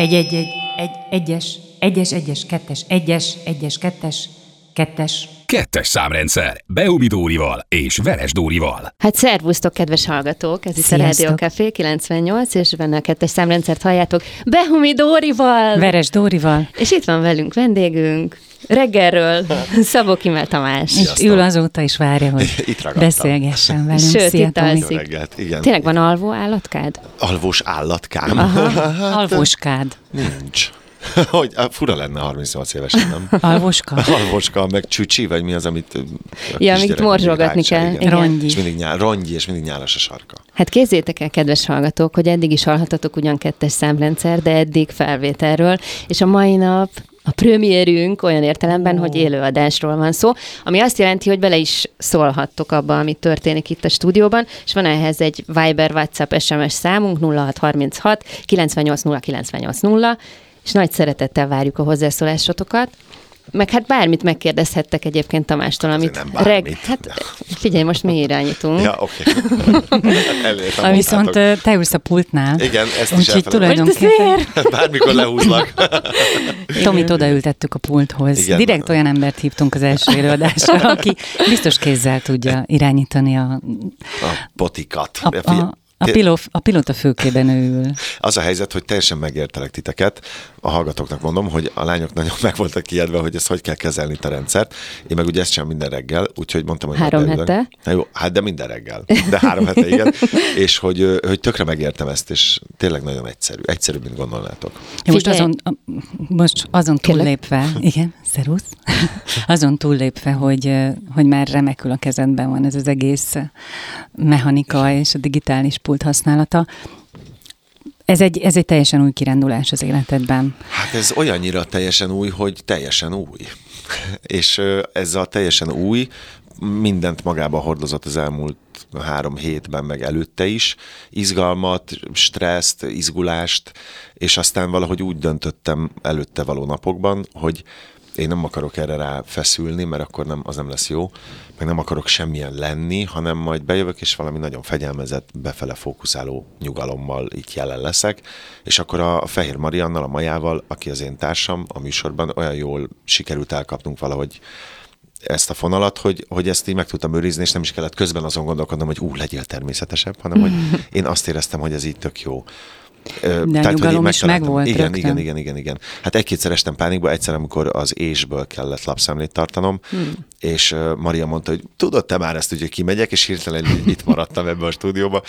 Egy, egy, egy, egy, egyes, egyes, egyes, kettes, egyes, egyes, kettes, kettes. Kettes számrendszer. Beumi Dórival és Veres Dórival. Hát szervusztok, kedves hallgatók! Ez itt a Sziasztok. Rádió Café 98, és benne a kettes számrendszert halljátok Behumi Dórival! Veres Dórival, és itt van velünk vendégünk, reggelről Szabó Kimel Tamás. és ül azóta is várja, hogy Itt ragadtam. beszélgessen velünk. Sőt, Szia, itt alszik. Reggelt, igen. Tényleg van alvó állatkád? Alvós állatkám. Alvoskád. Nincs. Hogy fura lenne 38 évesen, nem? Alvoska? Alvoska, meg csücsi, vagy mi az, amit... Ja, amit morzsolgatni kell. igen. És mindig nyál, rongyi, és mindig nyálas a sarka. Hát kézzétek el, kedves hallgatók, hogy eddig is hallhatatok ugyan kettes számrendszer, de eddig felvételről, és a mai nap a premierünk olyan értelemben, hogy élőadásról van szó, ami azt jelenti, hogy bele is szólhattok abba, ami történik itt a stúdióban, és van ehhez egy Viber, WhatsApp, SMS számunk 0636 98 098 0, és nagy szeretettel várjuk a hozzászólásotokat. Meg hát bármit megkérdezhettek egyébként Tamástól, amit nem bármit. hát figyelj, most mi irányítunk. Ja, oké. Ah, Viszont te ülsz a pultnál. Igen, ezt is Úgyhogy tulajdonképpen? Bármikor lehúzlak. Tomit odaültettük a pulthoz. Igen. Direkt olyan embert hívtunk az első előadásra, aki biztos kézzel tudja irányítani a, A potikat. a, a, a, pilóf, a pilóta fülkében ő ül. Az a helyzet, hogy teljesen megértelek titeket. A hallgatóknak mondom, hogy a lányok nagyon meg voltak kijedve, hogy ezt hogy kell kezelni a rendszert. Én meg ugye ezt sem minden reggel, úgyhogy mondtam, hogy Három hete? Na jó, hát de minden reggel. De három hete, igen. És hogy, hogy tökre megértem ezt, és tényleg nagyon egyszerű. Egyszerűbb, mint gondolnátok. Ja, most azon, most azon túllépve, igen, szervusz, azon túllépve, hogy, hogy már remekül a kezedben van ez az egész mechanika és a digitális pult használata. Ez egy, ez egy teljesen új kirándulás az életedben. Hát ez olyannyira teljesen új, hogy teljesen új. És ez a teljesen új mindent magába hordozott az elmúlt három hétben, meg előtte is. Izgalmat, stresszt, izgulást, és aztán valahogy úgy döntöttem előtte való napokban, hogy én nem akarok erre rá feszülni, mert akkor nem, az nem lesz jó, meg nem akarok semmilyen lenni, hanem majd bejövök, és valami nagyon fegyelmezett, befele fókuszáló nyugalommal itt jelen leszek, és akkor a Fehér Mariannal, a Majával, aki az én társam a műsorban, olyan jól sikerült elkapnunk valahogy ezt a fonalat, hogy, hogy ezt így meg tudtam őrizni, és nem is kellett közben azon gondolkodnom, hogy ú, legyél természetesebb, hanem hogy én azt éreztem, hogy ez így tök jó. Ö, De így nyugalom is megvolt igen, rögtön. igen, igen, igen, igen. Hát egy-kétszer estem pánikba, egyszer, amikor az ésből kellett lapszemlét tartanom, hmm. és Maria mondta, hogy tudod te már ezt, hogy kimegyek, és hirtelen itt maradtam ebbe a stúdióba.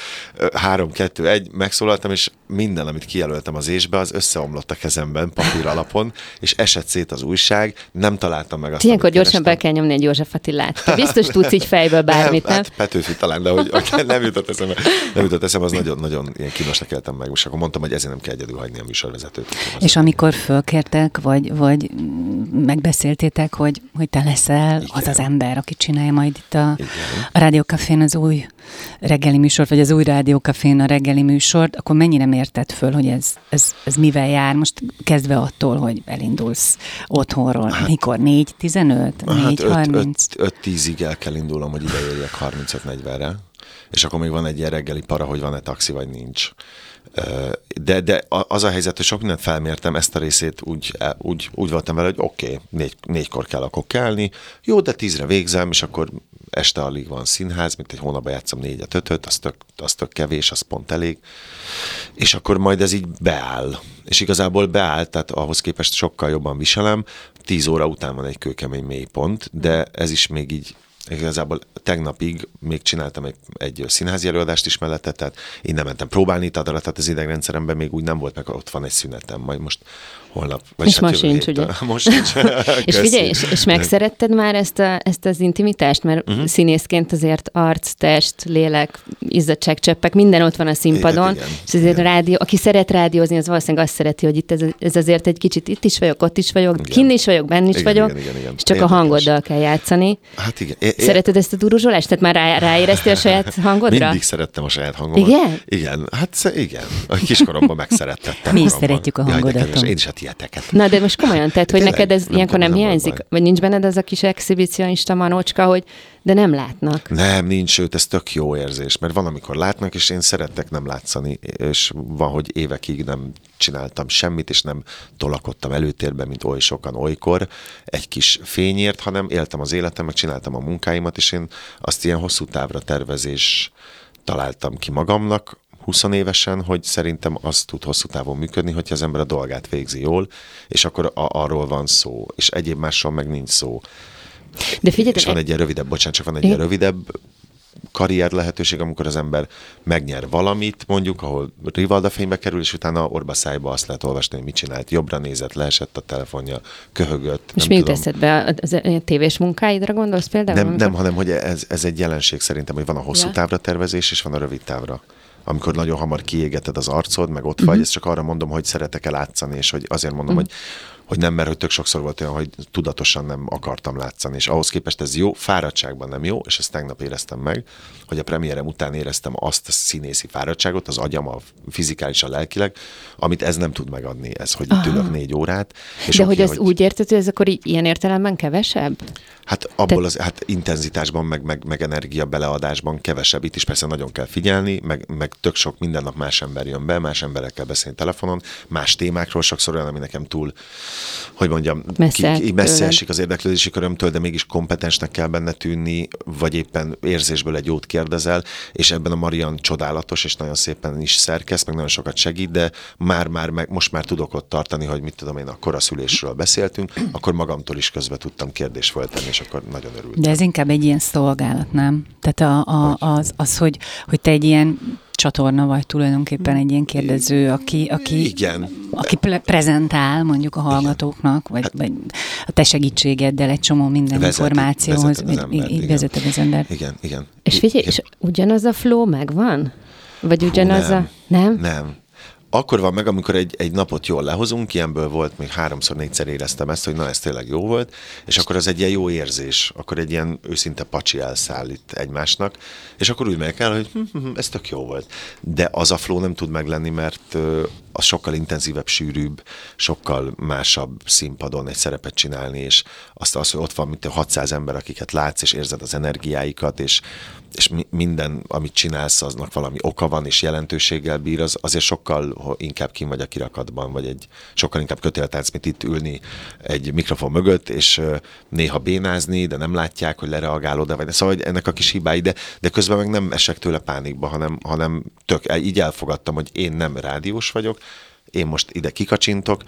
Három, kettő, egy, megszólaltam, és minden, amit kijelöltem az ésbe, az összeomlott a kezemben papír alapon, és esett szét az újság, nem találtam meg azt, Ilyenkor gyorsan be kell nyomni egy József Attilát. Te biztos tudsz így fejből bármit, nem? Hát Petőfi talán, de hogy, nem jutott eszembe, nem jutott eszembe, az nagyon, nagyon ilyen kínosnak éltem meg, és akkor mondtam, hogy ezért nem kell egyedül hagyni a műsorvezetőt. És amikor fölkértek, vagy, vagy megbeszéltétek, hogy, hogy te leszel Igen. az az ember, aki csinálja majd itt a, Igen. a Rádiókafén az új reggeli műsort, vagy az új Rádiókafén a reggeli műsort, akkor mennyire mérted föl, hogy ez, ez, ez mivel jár? Most kezdve attól, hogy elindulsz otthonról. Mikor? 4-15? Hát 4-30? 5-10-ig el kell indulnom, hogy ideérjek 35-40-re, és akkor még van egy ilyen reggeli para, hogy van-e taxi, vagy nincs. De, de az a helyzet, hogy sok mindent felmértem, ezt a részét úgy, e- úgy, úgy voltam vele, hogy oké, okay, négy, négykor kell akkor kelni, jó, de tízre végzem, és akkor este alig van színház, mint egy hónapban játszom négyet, ötöt, az tök, az tök kevés, az pont elég. És akkor majd ez így beáll. És igazából beáll, tehát ahhoz képest sokkal jobban viselem. Tíz óra után van egy kőkemény mélypont, de ez is még így Igazából tegnapig még csináltam egy, egy színházi előadást is mellette, tehát én nem mentem próbálni itt adalat, tehát az idegrendszeremben még úgy nem volt, meg ott van egy szünetem, majd most holnap. Vagy És hát ma sincs, ugye? Most sincs. És figyelj, és, és megszeretted már ezt, a, ezt az intimitást, mert uh-huh. színészként azért arc, test, lélek, izzadságcseppek, minden ott van a színpadon, Igen, és azért igen. rádió, aki szeret rádiózni, az valószínűleg azt szereti, hogy itt ez, ez azért egy kicsit itt is vagyok, ott is vagyok, Igen. kinn is vagyok, benn is Igen, vagyok, igen, igen, igen. és csak Érdekes. a hangoddal kell játszani. Hát igen. É, é, Szereted ezt a duruzsolást? Tehát már rá, ráéreztél a saját hangodra? Mindig szerettem a saját hangomat. Igen? Igen, hát igen. A kiskoromban megszerettettem. Mi is magamban. szeretjük a Jaj, hangodat, Tomi. Én is hát ilyeteket. Na, de most komolyan, tehát, hogy Tényleg? neked ez Nem ilyenkor nem nem hiányzik? baj. Vagy nincs benned ez a kis exhibicionista manócska, hogy de nem látnak. Nem, nincs, sőt, ez tök jó érzés, mert van, amikor látnak, és én szerettek nem látszani, és van, hogy évekig nem csináltam semmit, és nem tolakodtam előtérben, mint oly sokan olykor egy kis fényért, hanem éltem az életem, meg csináltam a munkáimat, és én azt ilyen hosszú távra tervezés találtam ki magamnak, 20 évesen, hogy szerintem az tud hosszú távon működni, hogyha az ember a dolgát végzi jól, és akkor a, arról van szó, és egyéb másról meg nincs szó. De figyelj, és van egy ilyen rövidebb, bocsánat, csak van egy ilyen rövidebb karrier lehetőség, amikor az ember megnyer valamit, mondjuk, ahol Rivalda fénybe kerül, és utána orba szájba azt lehet olvasni, hogy mit csinált. Jobbra nézett, leesett a telefonja, köhögött. És mi jut eszedbe? Az, a tévés munkáidra gondolsz például? Nem, nem hanem hogy ez, ez egy jelenség szerintem, hogy van a hosszú ja. távra tervezés, és van a rövid távra amikor nagyon hamar kiégeted az arcod, meg ott vagy, uh-huh. ezt csak arra mondom, hogy szeretek el látszani, és hogy azért mondom, uh-huh. hogy hogy nem, mert hogy tök sokszor volt olyan, hogy tudatosan nem akartam látszani, és ahhoz képest ez jó, fáradtságban nem jó, és ezt tegnap éreztem meg, hogy a premierem után éreztem azt a színészi fáradtságot, az agyam a fizikális, a lelkileg, amit ez nem tud megadni, ez, hogy itt ülök négy órát. És De okay, hogy az hogy... úgy érted, hogy ez akkor ilyen értelemben kevesebb? Hát abból az hát intenzitásban, meg, meg, meg energia beleadásban kevesebb. Itt is persze nagyon kell figyelni, meg, meg tök sok minden nap más ember jön be, más emberekkel beszélni telefonon, más témákról sokszor olyan, ami nekem túl, hogy mondjam, messze, ki, messze esik az érdeklődési körömtől, de mégis kompetensnek kell benne tűnni, vagy éppen érzésből egy jót kérdezel, és ebben a Marian csodálatos, és nagyon szépen is szerkesz, meg nagyon sokat segít, de már, már meg, most már tudok ott tartani, hogy mit tudom én, a koraszülésről beszéltünk, akkor magamtól is közbe tudtam kérdést föltenni, és akkor nagyon örültem. De ez inkább egy ilyen szolgálat, nem? Tehát a, a, az, az hogy, hogy te egy ilyen csatorna vagy tulajdonképpen egy ilyen kérdező, aki, aki, Igen. aki pre- prezentál mondjuk a hallgatóknak, vagy, hát, vagy a te segítségeddel egy csomó minden vezet, információhoz. Vezeted az, ember, így vezeted az ember. Igen, igen. És figyelj, és ugyanaz a flow megvan? Vagy ugyanaz Hú, nem, a... Nem? Nem akkor van meg, amikor egy, egy napot jól lehozunk, ilyenből volt, még háromszor, négyszer éreztem ezt, hogy na, ez tényleg jó volt, és akkor az egy ilyen jó érzés, akkor egy ilyen őszinte pacsi elszállít egymásnak, és akkor úgy megyek el, hogy hm, hm, hm, ez tök jó volt. De az a flow nem tud meglenni, mert az sokkal intenzívebb, sűrűbb, sokkal másabb színpadon egy szerepet csinálni, és azt az, hogy ott van mint 600 ember, akiket látsz, és érzed az energiáikat, és és minden, amit csinálsz, aznak valami oka van, és jelentőséggel bír, az azért sokkal inkább kim vagy a kirakatban, vagy egy sokkal inkább kötéltánc, mint itt ülni egy mikrofon mögött, és néha bénázni, de nem látják, hogy lereagálod, vagy szóval hogy ennek a kis hibái, de, de közben meg nem esek tőle pánikba, hanem, hanem tök, így elfogadtam, hogy én nem rádiós vagyok, én most ide kikacsintok,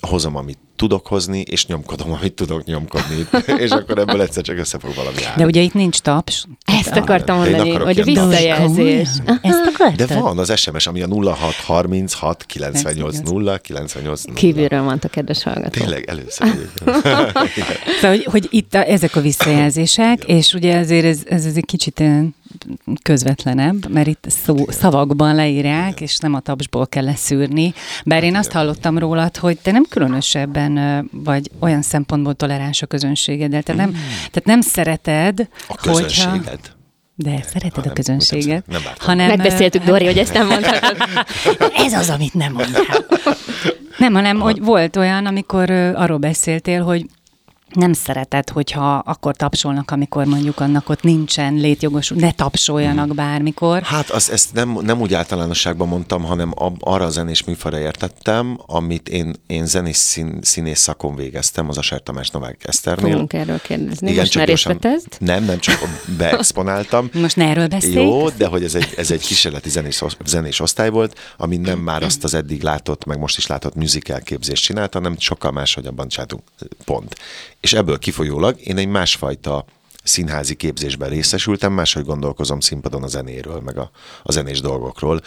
hozom, amit tudok hozni, és nyomkodom, amit tudok nyomkodni. és akkor ebből egyszer csak össze fog valami állni. De ugye itt nincs taps. Ezt a... akartam mondani, hogy visszajelzés. Ezt akartad? De van az SMS, ami a 0636 98 0 98 0. Kívülről mondta, kedves hallgató. Tényleg, először. szóval, hogy, hogy itt a, ezek a visszajelzések, és ugye azért ez, ez, ez egy kicsit közvetlenebb, mert itt szó, szavakban leírják, és nem a tapsból kell leszűrni. Bár én azt hallottam rólad, hogy te nem különösebben vagy olyan szempontból toleráns a közönségeddel. Te nem, tehát nem szereted, a közönséged. Hogyha, de szereted ha a közönséget. Nem, nem hanem, Megbeszéltük, Dori, hogy ezt nem mondhatod. Ez az, amit nem mondtál. Nem, hanem, hogy volt olyan, amikor arról beszéltél, hogy nem szereted, hogyha akkor tapsolnak, amikor mondjuk annak ott nincsen létjogos, ne tapsoljanak bármikor. Hát az, ezt nem, nem úgy általánosságban mondtam, hanem ab, arra a zenés műfajra értettem, amit én, én zenés szín, színész szakon végeztem, az a Ser Tamás Novák Eszternél. Fogunk erről kérdezni. Igen, Most már gyorsan, Nem, nem, csak beexponáltam. Most ne erről beszélj. Jó, de hogy ez egy, ez egy kísérleti zenés, zenés osztály volt, ami nem már azt az eddig látott, meg most is látott musical képzést csinálta, hanem sokkal máshogyabban csináltunk. Pont. És ebből kifolyólag én egy másfajta színházi képzésben részesültem, máshogy gondolkozom színpadon a zenéről, meg a, a zenés dolgokról.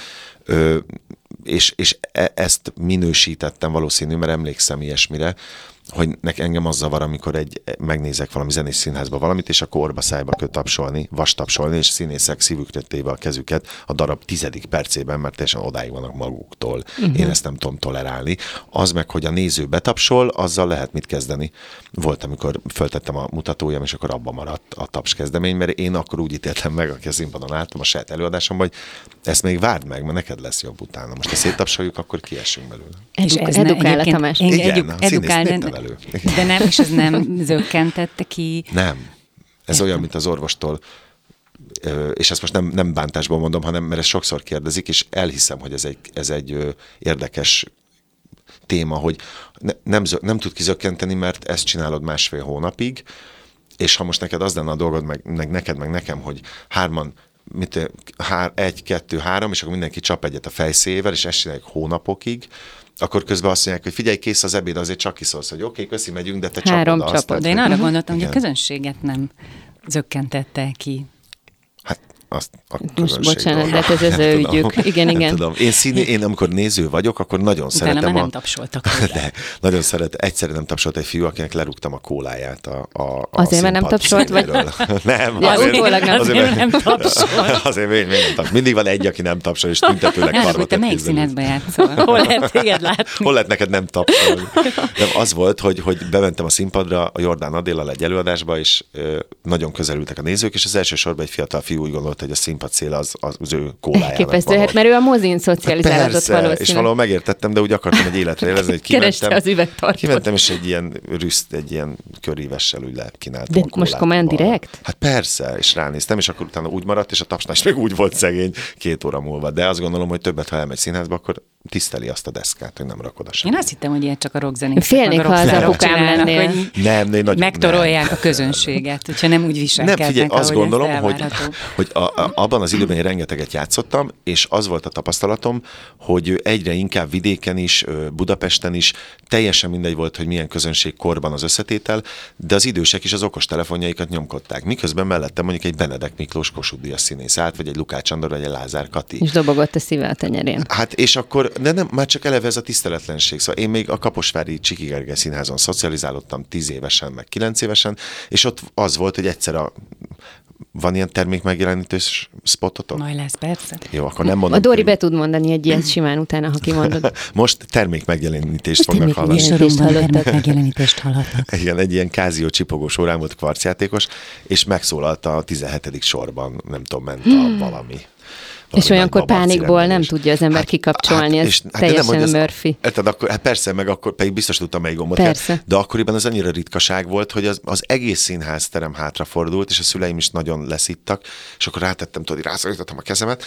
És, és e, ezt minősítettem valószínű, mert emlékszem ilyesmire, hogy nek engem az zavar, amikor egy, megnézek valami zenés színházba valamit, és akkor orba szájba köt tapsolni, vas tapsolni, és színészek szívükre téve a kezüket a darab tizedik percében, mert teljesen odáig vannak maguktól. Uh-huh. Én ezt nem tudom tolerálni. Az meg, hogy a néző betapsol, azzal lehet mit kezdeni. Volt, amikor föltettem a mutatójam, és akkor abba maradt a taps kezdemény, mert én akkor úgy ítéltem meg, aki a színpadon álltam a saját előadásom, hogy ezt még várd meg, mert neked lesz jobb utána. Most ha széttapsoljuk, akkor kiesünk belőle. És ez edukál a Tamás. Igen, edukál, elő. De nem, és ez nem zökkentette ki? Nem. Ez Értem. olyan, mint az orvostól és ezt most nem, nem bántásból mondom, hanem mert ezt sokszor kérdezik, és elhiszem, hogy ez egy, ez egy érdekes téma, hogy ne, nem, zö- nem tud kizökkenteni, mert ezt csinálod másfél hónapig, és ha most neked az lenne a dolgod, meg, meg neked, meg nekem, hogy hárman mit, hár, egy, kettő, három, és akkor mindenki csap egyet a fejszével, és ezt csinálják hónapokig, akkor közben azt mondják, hogy figyelj, kész az ebéd, azért csak kiszólsz, hogy oké, okay, köszi, megyünk, de te Három csapod azt. csapod. De én arra gondoltam, hogy a közönséget nem zökkentette ki. Hát azt a Most bocsánat, de hát ez az ő ügyük. Igen, igen. Tudom. Én, színi, én amikor néző vagyok, akkor nagyon Utána szeretem már a... nem tapsoltak. De nagyon szeret, egyszerűen nem tapsolt egy fiú, akinek lerúgtam a kóláját a, a, a Azért, mert nem tapsolt, vagy-. Nem, Ja, utólag nem. Azért mert- nem tapsolt. Azért még, még nem tapsol. Mindig van egy, aki nem tapsol, és tüntetőleg karba hogy te melyik színedbe játszol? Hol lehet téged látni? Hol lehet neked nem tapsolni? Nem, az volt, hogy, hogy bementem a színpadra a Jordán Adéllal egy előadásba, és nagyon közelültek a nézők, és az első sorban egy fiatal fiú úgy gondolta, hogy a színpad szél az, az, az ő kólájának Elképesztő, való. hát mert ő a mozin szocializálódott Persze, valószínűleg. és valahol megértettem, de úgy akartam egy életre érezni, hogy kimentem. az üvegtartót. Kimentem, és egy ilyen rüszt, egy ilyen körívessel úgy lekínáltam De most komolyan direkt? Hát persze, és ránéztem, és akkor utána úgy maradt, és a tapsnás még úgy volt szegény két óra múlva. De azt gondolom, hogy többet, ha elmegy színházba, akkor tiszteli azt a deszkát, hogy nem rakod a Én semmit. azt hittem, hogy ilyet csak a rockzenészek, Félnék, ha az apukám lennél. Nem, én nagyon, megtorolják nem. a közönséget, hogyha nem úgy Nem, viselkednek, figyelj, azt gondolom, hogy, hogy a, a, abban az időben én rengeteget játszottam, és az volt a tapasztalatom, hogy egyre inkább vidéken is, Budapesten is, teljesen mindegy volt, hogy milyen közönség korban az összetétel, de az idősek is az okos telefonjaikat nyomkodták. Miközben mellettem mondjuk egy Benedek Miklós Kossuth Díjas színész állt, vagy egy Lukács Andor, vagy egy Lázár Kati. És dobogott a szíve a tenyerén. Hát és akkor, de nem, már csak eleve ez a tiszteletlenség. Szóval én még a Kaposvári Csiki Gergely színházon szocializálódtam 10 évesen, meg 9 évesen, és ott az volt, hogy egyszer a, van ilyen termék megjelenítős spototok? Majd lesz, persze. Jó, akkor nem mondom. A Dori be tud mondani egy ilyet simán utána, ha kimondod. Most termék megjelenítést fognak Termék hallani. megjelenítést Soromban hallottak. termék megjelenítést hallhatnak. Igen, egy ilyen kázió csipogós órán volt kvarcjátékos, és megszólalt a 17. sorban, nem tudom, ment a valami. És olyankor pánikból nem tudja az ember kikapcsolni, ez nem, teljesen hogy ez- Murphy. Érted, akkor, hát persze, meg akkor pedig biztos tudtam, melyik gombot Persze. kell, de akkoriban az annyira ritkaság volt, hogy az, az egész színházterem hátrafordult, és a szüleim is nagyon leszittak, és akkor rátettem, tudod, rászorítottam a kezemet,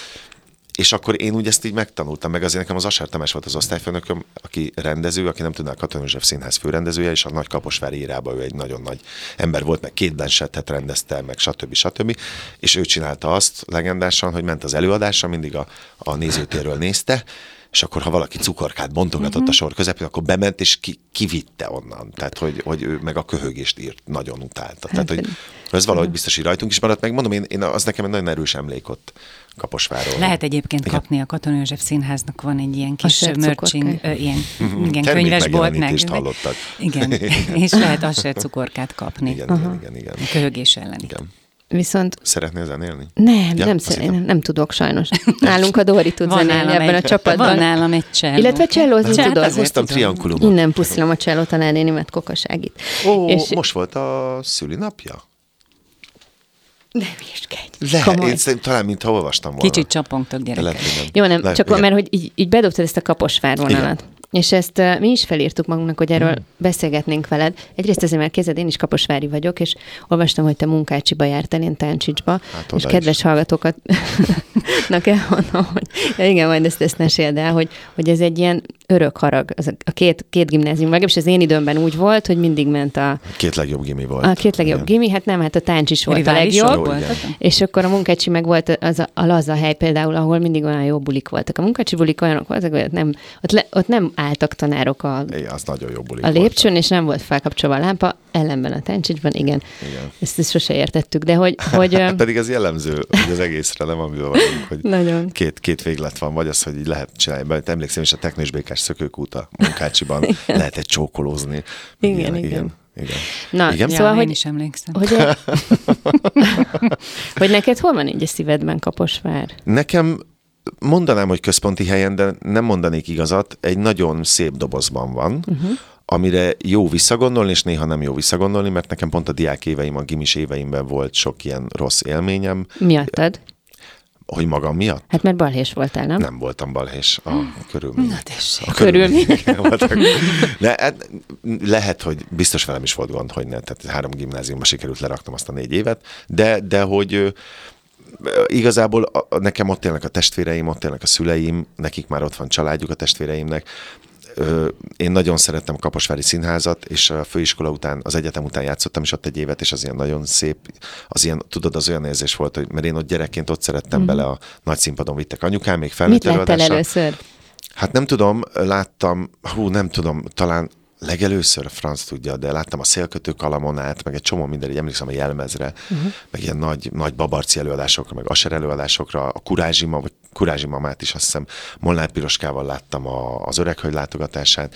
és akkor én úgy ezt így megtanultam, meg azért nekem az Asár Tamás volt az osztályfőnököm, aki rendező, aki nem tudná, a Katona József Színház főrendezője, és a Nagy Kaposvári írában ő egy nagyon nagy ember volt, meg két Blanchettet rendezte, meg stb. stb. És ő csinálta azt legendásan, hogy ment az előadásra, mindig a, a nézőtérről nézte, és akkor, ha valaki cukorkát bontogatott uh-huh. a sor közepén, akkor bement, és ki, kivitte onnan. Tehát, hogy, hogy ő meg a köhögést írt, nagyon utálta. Tehát, hogy ez valahogy biztos, hogy rajtunk is maradt meg. Mondom, én, én az nekem egy nagyon erős emlék ott Kaposváról. Lehet egyébként Igen. kapni a Katona József Színháznak van egy ilyen kis ö, ilyen, igen, Termék könyvesbolt meg. hallottad. Igen, és lehet asser cukorkát kapni. Igen, igen, igen, igen. A köhögés ellen. igen. Viszont Szeretnél zenélni? nem, Ja, nem, hittem. nem, nem tudok sajnos. Nálunk a Dori tud Van zenélni ebben egy, a csapatban. Van nálam egy cselló. Illetve csellózni Hát tudod. azért Hoztam triankulumot. Innen puszilom a cselló tanárnénimet kokaságit. Ó, És- most volt a szülinapja? Nem iskedj. Le, Komoly. én szerintem talán, mintha olvastam volna. Kicsit csapongtok gyerekek. Jó, nem, Lehet, csak igen. mert hogy így, így bedobtad ezt a kaposvár vonalat. És ezt uh, mi is felírtuk magunknak, hogy erről hmm. beszélgetnénk veled. Egyrészt azért, mert kézed, én is kaposvári vagyok, és olvastam, hogy te Munkácsiba jártál, én Táncsicsba, Hát és kedves is. hallgatókat, na elmondom, hogy ja, igen, majd ezt, ezt meséld el, hogy, hogy ez egy ilyen örök harag, az a- a két, két gimnázium, legalábbis az én időmben úgy volt, hogy mindig ment a, Két legjobb gimi volt. a két legjobb Igen. gimi, hát nem, hát a Táncsis volt a legjobb. igen. És akkor a munkácsi meg volt az a, a laza hely például, ahol mindig olyan jó bulik voltak. A munkácsi bulik olyanok voltak, hogy ott nem, ott, le, ott nem álltak tanárok a, Igen, az nagyon jó a lépcsőn, és nem volt felkapcsolva a lámpa, ellenben a táncsicsban, igen. Igen. Ezt, ezt sose értettük, de hogy, hogy Hát pedig ez jellemző hogy az egészre, nem amivel vagyunk, hogy Nagyon. két, két véglet van, vagy az, hogy így lehet csinálni. Mert emlékszem is a Teknős Békás szökőkút a munkácsiban lehet egy csókolózni. Igen, ilyenek, igen. igen. igen. na, Igen? Ja, szóval, én hogy, is emlékszem. hogy, hogy neked hol van így a szívedben Kaposvár? Nekem mondanám, hogy központi helyen, de nem mondanék igazat, egy nagyon szép dobozban van, uh-huh. amire jó visszagondolni, és néha nem jó visszagondolni, mert nekem pont a diák éveim, a gimis éveimben volt sok ilyen rossz élményem, Miattad? hogy magam miatt Hát mert balhés voltál, nem? nem voltam balhés a körülmények. Na tessék. A Körülmények. voltak. De hát lehet, hogy biztos velem is volt gond, hogy ne. Tehát három gimnáziumba sikerült leraknom azt a négy évet, de, de hogy igazából a, nekem ott élnek a testvéreim, ott élnek a szüleim, nekik már ott van családjuk a testvéreimnek. én nagyon szerettem a Kaposvári Színházat, és a főiskola után, az egyetem után játszottam is ott egy évet, és az ilyen nagyon szép, az ilyen, tudod, az olyan érzés volt, hogy mert én ott gyerekként ott szerettem mm. bele a nagy színpadon vittek anyukám, még felnőtt Mit láttál először? Hát nem tudom, láttam, hú, nem tudom, talán legelőször, franc tudja, de láttam a szélkötő kalamonát, meg egy csomó minden, így emlékszem a jelmezre, uh-huh. meg ilyen nagy, nagy babarci előadásokra, meg aser előadásokra, a Kurázsima, vagy Kurázsimamát is azt hiszem Molnár Piroskával láttam a, az öreghölgy látogatását,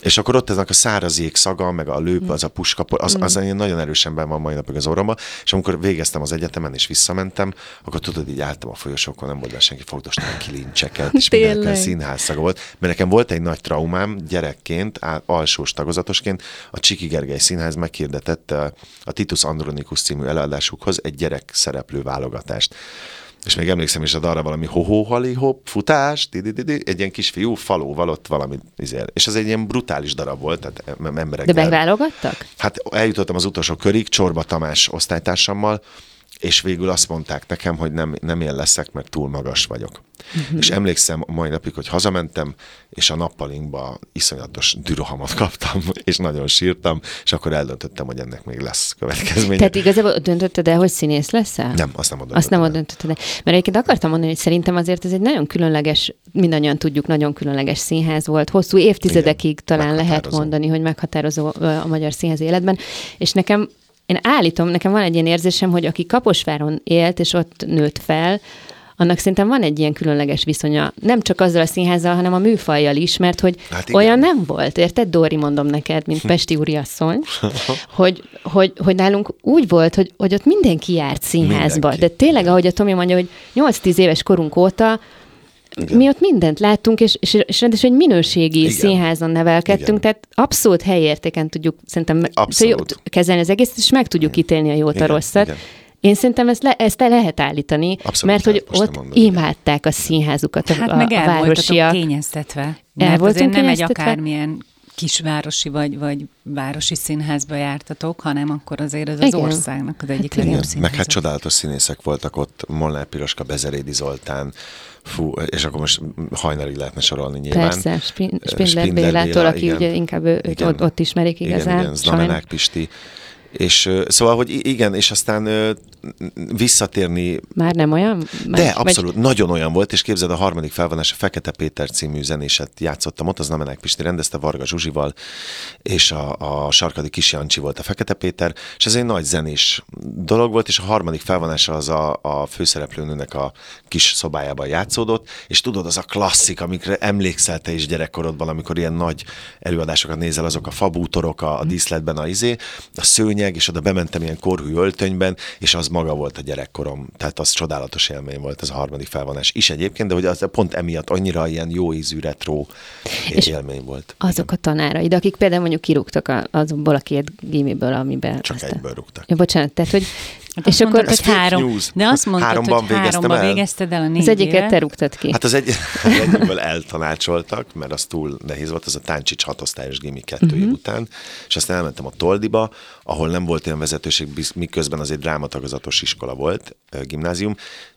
és akkor ott ezek a száraz ég szaga, meg a lőp, az a puska, az, az mm. nagyon erősen ben van mai napig az orromba, és amikor végeztem az egyetemen és visszamentem, akkor tudod, így álltam a folyosókon, nem volt be senki, fogdostam a kilincseket, és mindenkel színház szaga volt, mert nekem volt egy nagy traumám gyerekként, alsós tagozatosként, a Csiki Gergely Színház meghirdetett a Titus Andronikus című előadásukhoz egy gyerek szereplő válogatást és még emlékszem is, hogy arra valami ho hali hopp, futás, egy ilyen kisfiú falóval ott valami, és ez egy ilyen brutális darab volt, tehát emberek. De megválogattak? Hát eljutottam az utolsó körig, Csorba Tamás osztálytársammal, és végül azt mondták nekem, hogy nem, nem én leszek, mert túl magas vagyok. Uh-huh. És emlékszem a mai napig, hogy hazamentem, és a nappalinkba iszonyatos dürohamot kaptam, és nagyon sírtam, és akkor eldöntöttem, hogy ennek még lesz következménye. Tehát igazából döntötted el, hogy színész leszel? Nem, azt nem Azt nem döntötted el. Mert egyébként akartam mondani, hogy szerintem azért ez egy nagyon különleges, mindannyian tudjuk, nagyon különleges színház volt. Hosszú évtizedekig Igen, talán lehet mondani, hogy meghatározó a magyar színház életben. És nekem én állítom, nekem van egy ilyen érzésem, hogy aki Kaposváron élt, és ott nőtt fel, annak szerintem van egy ilyen különleges viszonya, nem csak azzal a színházzal, hanem a műfajjal is, mert hogy hát olyan nem volt, érted? Dóri mondom neked, mint Pesti úriasszony, hogy, hogy, hogy nálunk úgy volt, hogy, hogy ott mindenki járt színházba, mindenki. de tényleg, ahogy a Tomi mondja, hogy 8-10 éves korunk óta igen. Mi ott mindent láttunk, és, és, és rendes egy minőségi Igen. színházon nevelkedtünk, Igen. tehát abszolút helyértéken tudjuk szerintem abszolút. kezelni az egészet, és meg tudjuk ítélni a jót, Igen. a rosszat. Igen. Én szerintem ezt, le, ezt le lehet állítani, Abszolút mert hogy ott mondom, imádták igen. a színházukat, hát a, meg a városiak. kényeztetve. Mert azért nem egy akármilyen kisvárosi vagy, vagy városi színházba jártatok, hanem akkor azért ez az Igen. országnak az egyik hát legjobb színház. Meg hát csodálatos színészek voltak ott, Molnár Piroska, Bezerédi Zoltán, fú, és akkor most hajnalig lehetne sorolni nyilván. Persze, Spindler, Spindler Bélától, aki igen, ugye inkább őt igen, ott, ott ismerik igazán. Igen, igen Znamenák Pisti. És szóval, hogy igen, és aztán visszatérni... Már nem olyan? Más, de, abszolút, vagy... nagyon olyan volt, és képzeld a harmadik felvonás, a Fekete Péter című zenéset játszottam ott, az Namenák Pisti rendezte Varga Zsuzsival, és a, a Sarkadi Kis Jancsi volt a Fekete Péter, és ez egy nagy zenés dolog volt, és a harmadik felvonása az a, a főszereplőnőnek a kis szobájában játszódott, és tudod, az a klasszik, amikre emlékszel te is gyerekkorodban, amikor ilyen nagy előadásokat nézel, azok a fabútorok a, a díszletben, a izé, a szőnyeg, és oda bementem ilyen korhű öltönyben, és az maga volt a gyerekkorom. Tehát az csodálatos élmény volt az a harmadik felvonás is egyébként, de hogy az pont emiatt annyira ilyen jó ízű retro és élmény volt. Azok a tanáraid, akik például mondjuk kirúgtak azokból a két gimiből, amiben... Csak egyből rúgtak. Ja, bocsánat, tehát hogy Hát és akkor hogy három. News. De azt mondtad, háromban hogy háromban el. végezted el a négy Az egyiket te rúgtad ki. Hát az, egy, az egyikből eltanácsoltak, mert az túl nehéz volt, az a Táncsics hatosztályos gimi kettő uh-huh. év után, és aztán elmentem a Toldiba, ahol nem volt olyan vezetőség, miközben az egy drámatagozatos iskola volt, gimnázium,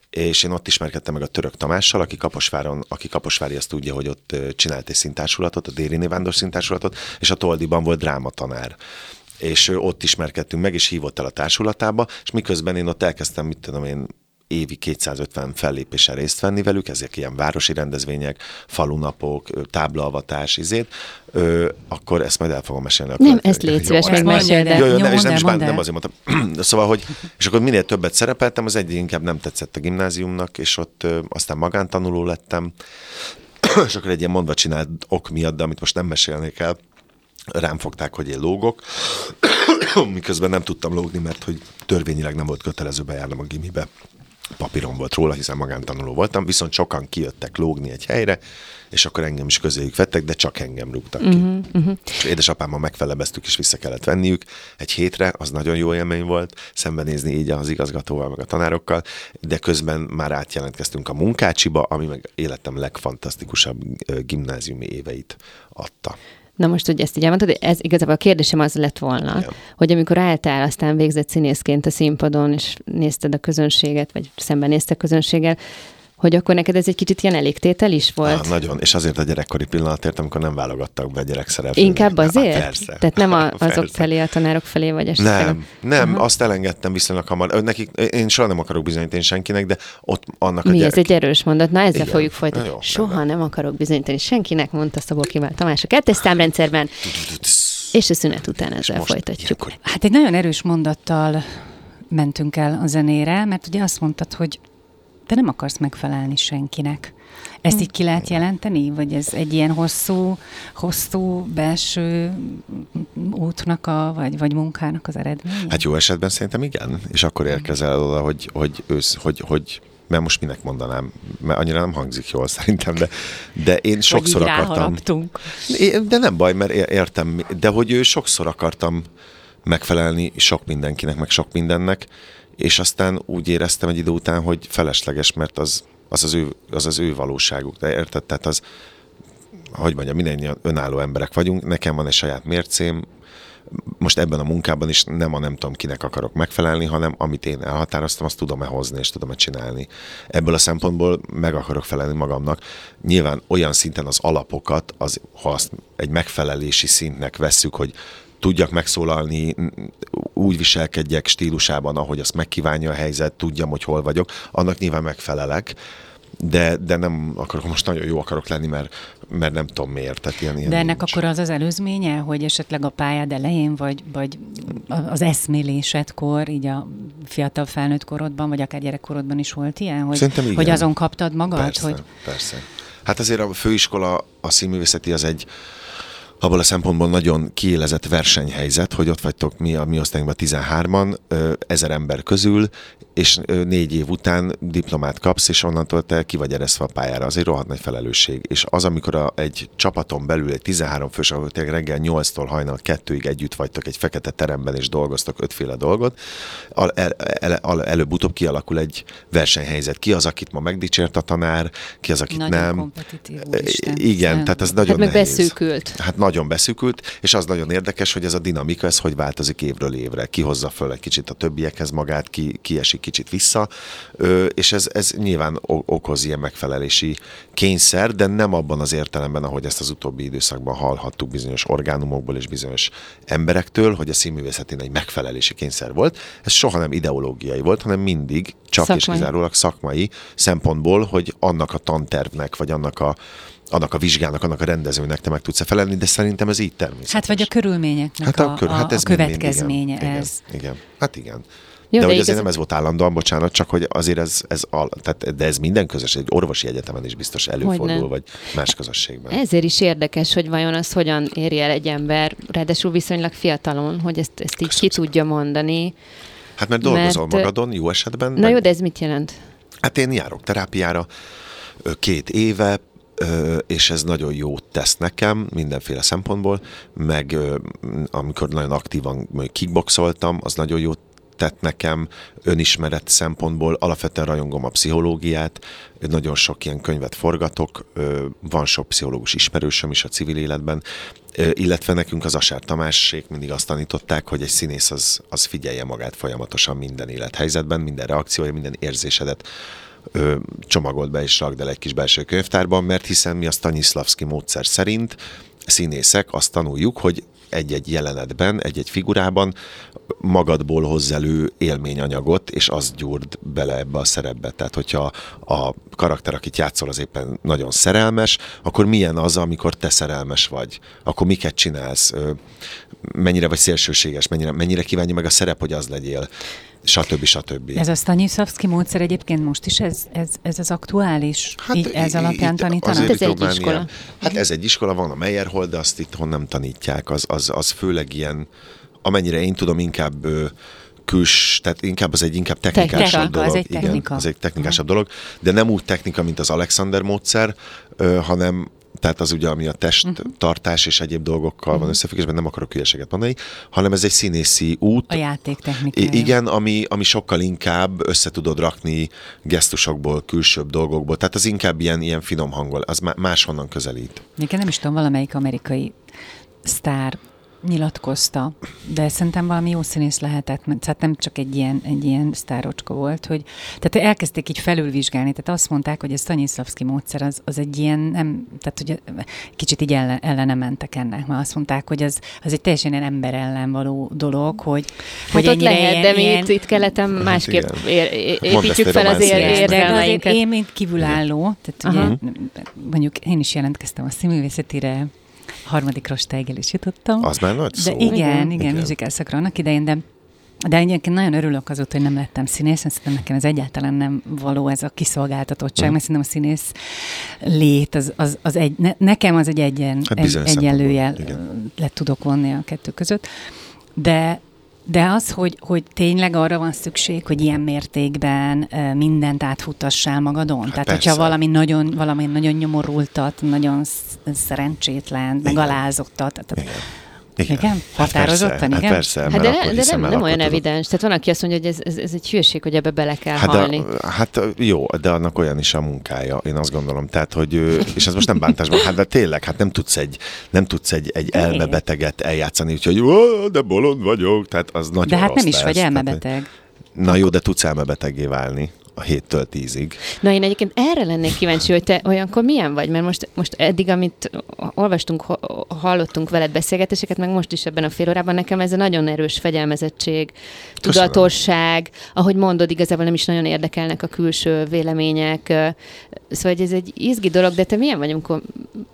és én ott ismerkedtem meg a török Tamással, aki Kaposváron, aki Kaposvári azt tudja, hogy ott csinált egy szintársulatot, a Déri Vándor szintársulatot, és a Toldiban volt drámatanár és ott ismerkedtünk meg, és hívott el a társulatába, és miközben én ott elkezdtem, mit tudom én, évi 250 fellépésen részt venni velük, ezek ilyen városi rendezvények, falunapok, táblaavatás, izét, ö, akkor ezt majd el fogom mesélni. Nem, ezt légy szíves, megmeséld Jó, jó, nem, és nem, is bán, nem azért mondtam. szóval, hogy, és akkor minél többet szerepeltem, az egyik inkább nem tetszett a gimnáziumnak, és ott ö, aztán magántanuló lettem, és akkor egy ilyen mondva csinált ok miatt, de amit most nem mesélnék el, rám fogták, hogy én lógok, miközben nem tudtam lógni, mert hogy törvényileg nem volt kötelező bejárnom a gimibe. Papíron volt róla, hiszen magántanuló voltam, viszont sokan kijöttek lógni egy helyre, és akkor engem is közéjük vettek, de csak engem rúgtak ki. Uh-huh, uh-huh. És édesapámmal megfelebeztük, és vissza kellett venniük egy hétre, az nagyon jó élmény volt, szembenézni így az igazgatóval, meg a tanárokkal, de közben már átjelentkeztünk a munkácsiba, ami meg életem legfantasztikusabb gimnáziumi éveit adta. Na most, hogy ezt így elmondtad, ez igazából a kérdésem az lett volna, Igen. hogy amikor álltál, aztán végzett színészként a színpadon, és nézted a közönséget, vagy szembenézte a közönséggel, hogy akkor neked ez egy kicsit ilyen elégtétel is volt? Á, nagyon, és azért a gyerekkori pillanatért, amikor nem válogattak be gyerekszereplőnek. Inkább azért? Há, persze. Tehát nem a, azok persze. felé, a tanárok felé, vagy esetleg... Nem, nem, uh-huh. azt elengedtem viszonylag hamar. Nekik, én soha nem akarok bizonyítani senkinek, de ott annak a Mi, gyerek... ez egy erős mondat. Na, ezzel Igen. fogjuk folytatni. Jó, Soha rendben. nem akarok bizonyítani senkinek, mondta Szabó Kivált Tamás a kettes számrendszerben, és a szünet után ezzel folytatjuk. ilyenkor Hát egy nagyon erős mondattal mentünk el a zenére, mert ugye azt mondtad, hogy te nem akarsz megfelelni senkinek. Ezt így ki lehet jelenteni? Vagy ez egy ilyen hosszú, hosszú belső útnak, a, vagy, vagy munkának az eredménye? Hát jó esetben szerintem igen, és akkor érkezel oda, hogy, hogy, ősz, hogy, hogy mert most minek mondanám, mert annyira nem hangzik jól szerintem, de, de én sokszor akartam. De nem baj, mert értem, de hogy ő sokszor akartam megfelelni sok mindenkinek, meg sok mindennek, és aztán úgy éreztem egy idő után, hogy felesleges, mert az az, az, ő, az, az ő valóságuk, de érted? Tehát az, hogy mondjam, mindannyian önálló emberek vagyunk, nekem van egy saját mércém, most ebben a munkában is nem a nem tudom kinek akarok megfelelni, hanem amit én elhatároztam, azt tudom-e hozni, és tudom-e csinálni. Ebből a szempontból meg akarok felelni magamnak. Nyilván olyan szinten az alapokat, az, ha azt egy megfelelési szintnek vesszük, hogy tudjak megszólalni, úgy viselkedjek stílusában, ahogy azt megkívánja a helyzet, tudjam, hogy hol vagyok, annak nyilván megfelelek, de, de nem akarok most nagyon jó akarok lenni, mert, mert nem tudom miért. Tehát ilyen, ilyen De ennek nincs. akkor az az előzménye, hogy esetleg a pályád elején, vagy, vagy az eszmélésedkor, így a fiatal felnőtt korodban, vagy akár gyerekkorodban is volt ilyen, hogy, Szerintem igen. hogy azon kaptad magad, Persze, hogy persze. Hát azért a főiskola, a színművészeti az egy abból a szempontból nagyon kiélezett versenyhelyzet, hogy ott vagytok mi a mi osztályunkban 13-an, ö, ezer ember közül, és négy év után diplomát kapsz, és onnantól te ki vagy ereszve a pályára. Az egy rohadt nagy felelősség. És az, amikor a, egy csapaton belül egy 13 fős, ahol reggel 8-tól hajnal 2-ig együtt vagytok egy fekete teremben, és dolgoztok ötféle dolgot, el, el, el, előbb-utóbb kialakul egy versenyhelyzet. Ki az, akit ma megdicsért a tanár, ki az, akit Nagyon nem. kompetitív, úristen. Igen, Nem. tehát ez nagyon Hát meg nehéz. beszűkült. Hát nagyon beszűkült, és az nagyon érdekes, hogy ez a dinamika, ez hogy változik évről évre. Ki hozza föl egy kicsit a többiekhez magát, ki, ki esik kicsit vissza, és ez, ez nyilván okoz ilyen megfelelési kényszer, de nem abban az értelemben, ahogy ezt az utóbbi időszakban hallhattuk bizonyos orgánumokból és bizonyos emberektől, hogy a színművészetén egy megfelelési kényszer volt. Ez soha nem ideológiai volt, hanem mindig csak és Szakmai. kizárólag szakmai szempontból, hogy annak a tantervnek, vagy annak a annak a vizsgának, annak a rendezőnek te meg tudsz felelni, de szerintem ez így természetes. Hát vagy a körülményeknek Hát a, a, hát ez a mind- mind- következménye igen, ez. Igen, igen, hát igen. Jó, de, de hogy azért nem ez volt állandóan, bocsánat, csak hogy azért ez, ez al, tehát, de ez minden közös, egy orvosi egyetemen is biztos előfordul, Hogyne. vagy más közösségben. Ezért is érdekes, hogy vajon az hogyan éri el egy ember, ráadásul viszonylag fiatalon, hogy ezt, ezt így ki Köszönöm tudja mondani. Hát mert dolgozol mert- magadon, jó esetben. Na meg- jó, de ez mit jelent? Hát én járok terápiára két éve, és ez nagyon jót tesz nekem mindenféle szempontból, meg amikor nagyon aktívan kickboxoltam, az nagyon jót tett nekem önismeret szempontból, alapvetően rajongom a pszichológiát, nagyon sok ilyen könyvet forgatok, van sok pszichológus ismerősöm is a civil életben, illetve nekünk az Asár Tamásék mindig azt tanították, hogy egy színész az, az figyelje magát folyamatosan minden élethelyzetben, minden reakciója, minden érzésedet ö, csomagold be és rakd el egy kis belső könyvtárban, mert hiszen mi a Stanislavski módszer szerint színészek azt tanuljuk, hogy egy-egy jelenetben, egy-egy figurában magadból hozz elő élményanyagot, és azt gyúrd bele ebbe a szerepbe. Tehát, hogyha a karakter, akit játszol, az éppen nagyon szerelmes, akkor milyen az, amikor te szerelmes vagy? Akkor miket csinálsz? Mennyire vagy szélsőséges? Mennyire, mennyire kívánja meg a szerep, hogy az legyél? Stb. stb. Ez a Stanislavski módszer egyébként most is ez, ez, ez az aktuális? Hát, így ez alapján itt tanítanak? Hát ez egy iskola. Hát ez egy iskola, van a Meyerhold, de azt itthon nem tanítják. Az, az, az főleg ilyen, amennyire én tudom, inkább küls, tehát inkább az egy inkább technikásabb Technika, dolog. az egy Igen, technika. az egy technikásabb dolog, de nem úgy technika, mint az Alexander módszer, ö, hanem tehát az ugye, ami a testtartás és egyéb dolgokkal van összefüggésben, nem akarok hülyeséget mondani, hanem ez egy színészi út, A játéktechnikája. I- igen, ami, ami sokkal inkább össze tudod rakni gesztusokból, külsőbb dolgokból. Tehát az inkább ilyen, ilyen finom hangol, az má- máshonnan közelít. Egyébként nem is tudom, valamelyik amerikai sztár nyilatkozta, de szerintem valami jó színész lehetett, mert hát nem csak egy ilyen, egy ilyen sztárocska volt, hogy tehát elkezdték így felülvizsgálni, tehát azt mondták, hogy a Stanislavski módszer az, az egy ilyen, nem, tehát hogy kicsit így ellen, ellene mentek ennek, mert azt mondták, hogy az, az egy teljesen ilyen ember ellen való dolog, hogy, hát hogy ott lehet, ilyen, de mi ilyen... itt, itt keleten hát másképp ér, építjük fel az érzelmeinket. Én, mint kívülálló, tehát ugye, mondjuk én is jelentkeztem a színművészetire, harmadik rostáig el is jutottam. Az már nagy szó. De igen, igen, igen, musical szakra annak idején, de de egyébként nagyon örülök azóta, hogy nem lettem színész, mert szerintem nekem ez egyáltalán nem való ez a kiszolgáltatottság, mm. mert szerintem a színész lét, az, az, az egy, ne, nekem az egy egyen, hát egy, egyenlőjel le tudok vonni a kettő között. De, de az, hogy, hogy tényleg arra van szükség, hogy ilyen mértékben mindent átfutassál magadon. Hát Tehát, persze. hogyha valami nagyon, valami nagyon nyomorultat, nagyon szerencsétlen, megalázottat. Igen igen. igen? Határozottan, hát persze, igen? Hát persze, hát de, ne, de nem, nem olyan evidens. Tehát van, aki azt mondja, hogy ez, ez, ez egy hülyeség, hogy ebbe bele kell hát halni. De, hát jó, de annak olyan is a munkája, én azt gondolom. Tehát, hogy, és ez most nem bántásban, hát de tényleg, hát nem tudsz egy, nem tudsz egy, egy elmebeteget eljátszani, úgyhogy de bolond vagyok, tehát az nagyon De hát nem is lesz. vagy elmebeteg. Na jó, de tudsz elmebetegé válni a héttől tízig. Na én egyébként erre lennék kíváncsi, hogy te olyankor milyen vagy, mert most, most eddig, amit olvastunk, hallottunk veled beszélgetéseket, meg most is ebben a fél órában nekem ez a nagyon erős fegyelmezettség, tudatosság, ahogy mondod, igazából nem is nagyon érdekelnek a külső vélemények, szóval hogy ez egy izgi dolog, de te milyen vagy, amikor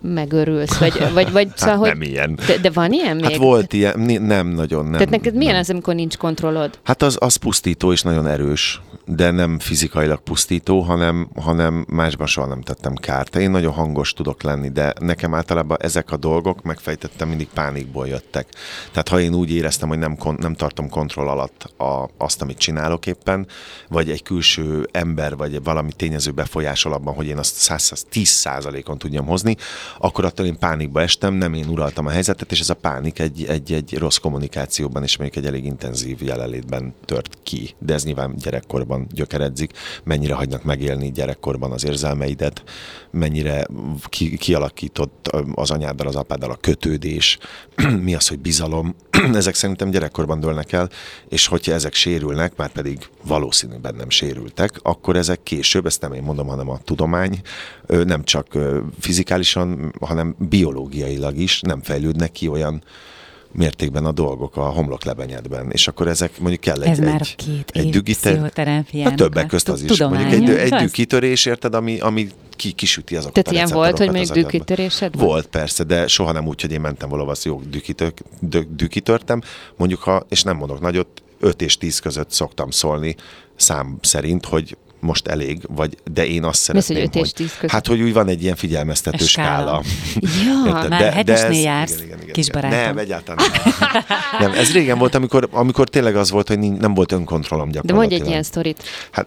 megörülsz? Vagy, vagy, vagy hát szóval, nem hogy, ilyen. De, de van ilyen hát még? Hát volt ilyen, nem nagyon, nem. Tehát neked milyen nem. az, amikor nincs kontrollod? Hát az, az pusztító és nagyon erős de nem fizikailag pusztító, hanem, hanem másban soha nem tettem kárt. Én nagyon hangos tudok lenni, de nekem általában ezek a dolgok, megfejtettem, mindig pánikból jöttek. Tehát ha én úgy éreztem, hogy nem, nem tartom kontroll alatt a, azt, amit csinálok éppen, vagy egy külső ember, vagy valami tényező befolyásol abban, hogy én azt 110 százalékon tudjam hozni, akkor attól én pánikba estem, nem én uraltam a helyzetet, és ez a pánik egy, egy, egy rossz kommunikációban, és mondjuk egy elég intenzív jelenlétben tört ki. De ez nyilván gyerekkorban gyerekkorban gyökeredzik, mennyire hagynak megélni gyerekkorban az érzelmeidet, mennyire ki, kialakított az anyáddal, az apáddal a kötődés, mi az, hogy bizalom, ezek szerintem gyerekkorban dőlnek el, és hogyha ezek sérülnek, már pedig valószínűben nem sérültek, akkor ezek később, ezt nem én mondom, hanem a tudomány, nem csak fizikálisan, hanem biológiailag is nem fejlődnek ki olyan mértékben a dolgok a homloklebenyedben, és akkor ezek mondjuk kell egy, Ez egy, már a két egy dügiter... hát többek közt az is. Mondjuk egy, egy dűkitörés, érted, ami, ami ki, kisüti azokat Tehát a ilyen volt, hogy még dűkitörésed Volt, persze, de soha nem úgy, hogy én mentem valahova, az jó, dűkitörtem, mondjuk ha, és nem mondok nagyot, 5 és 10 között szoktam szólni szám szerint, hogy most elég, vagy de én azt szeretném, hogy, és 10 között. hát hogy úgy van egy ilyen figyelmeztető skála. Ja, Érted? már de, hetesnél de jársz, igen, igen, igen, kis barátom. Nem, egyáltalán nem. nem. Ez régen volt, amikor, amikor tényleg az volt, hogy nem volt önkontrollom gyakorlatilag. De mondj egy ilyen sztorit. Hát,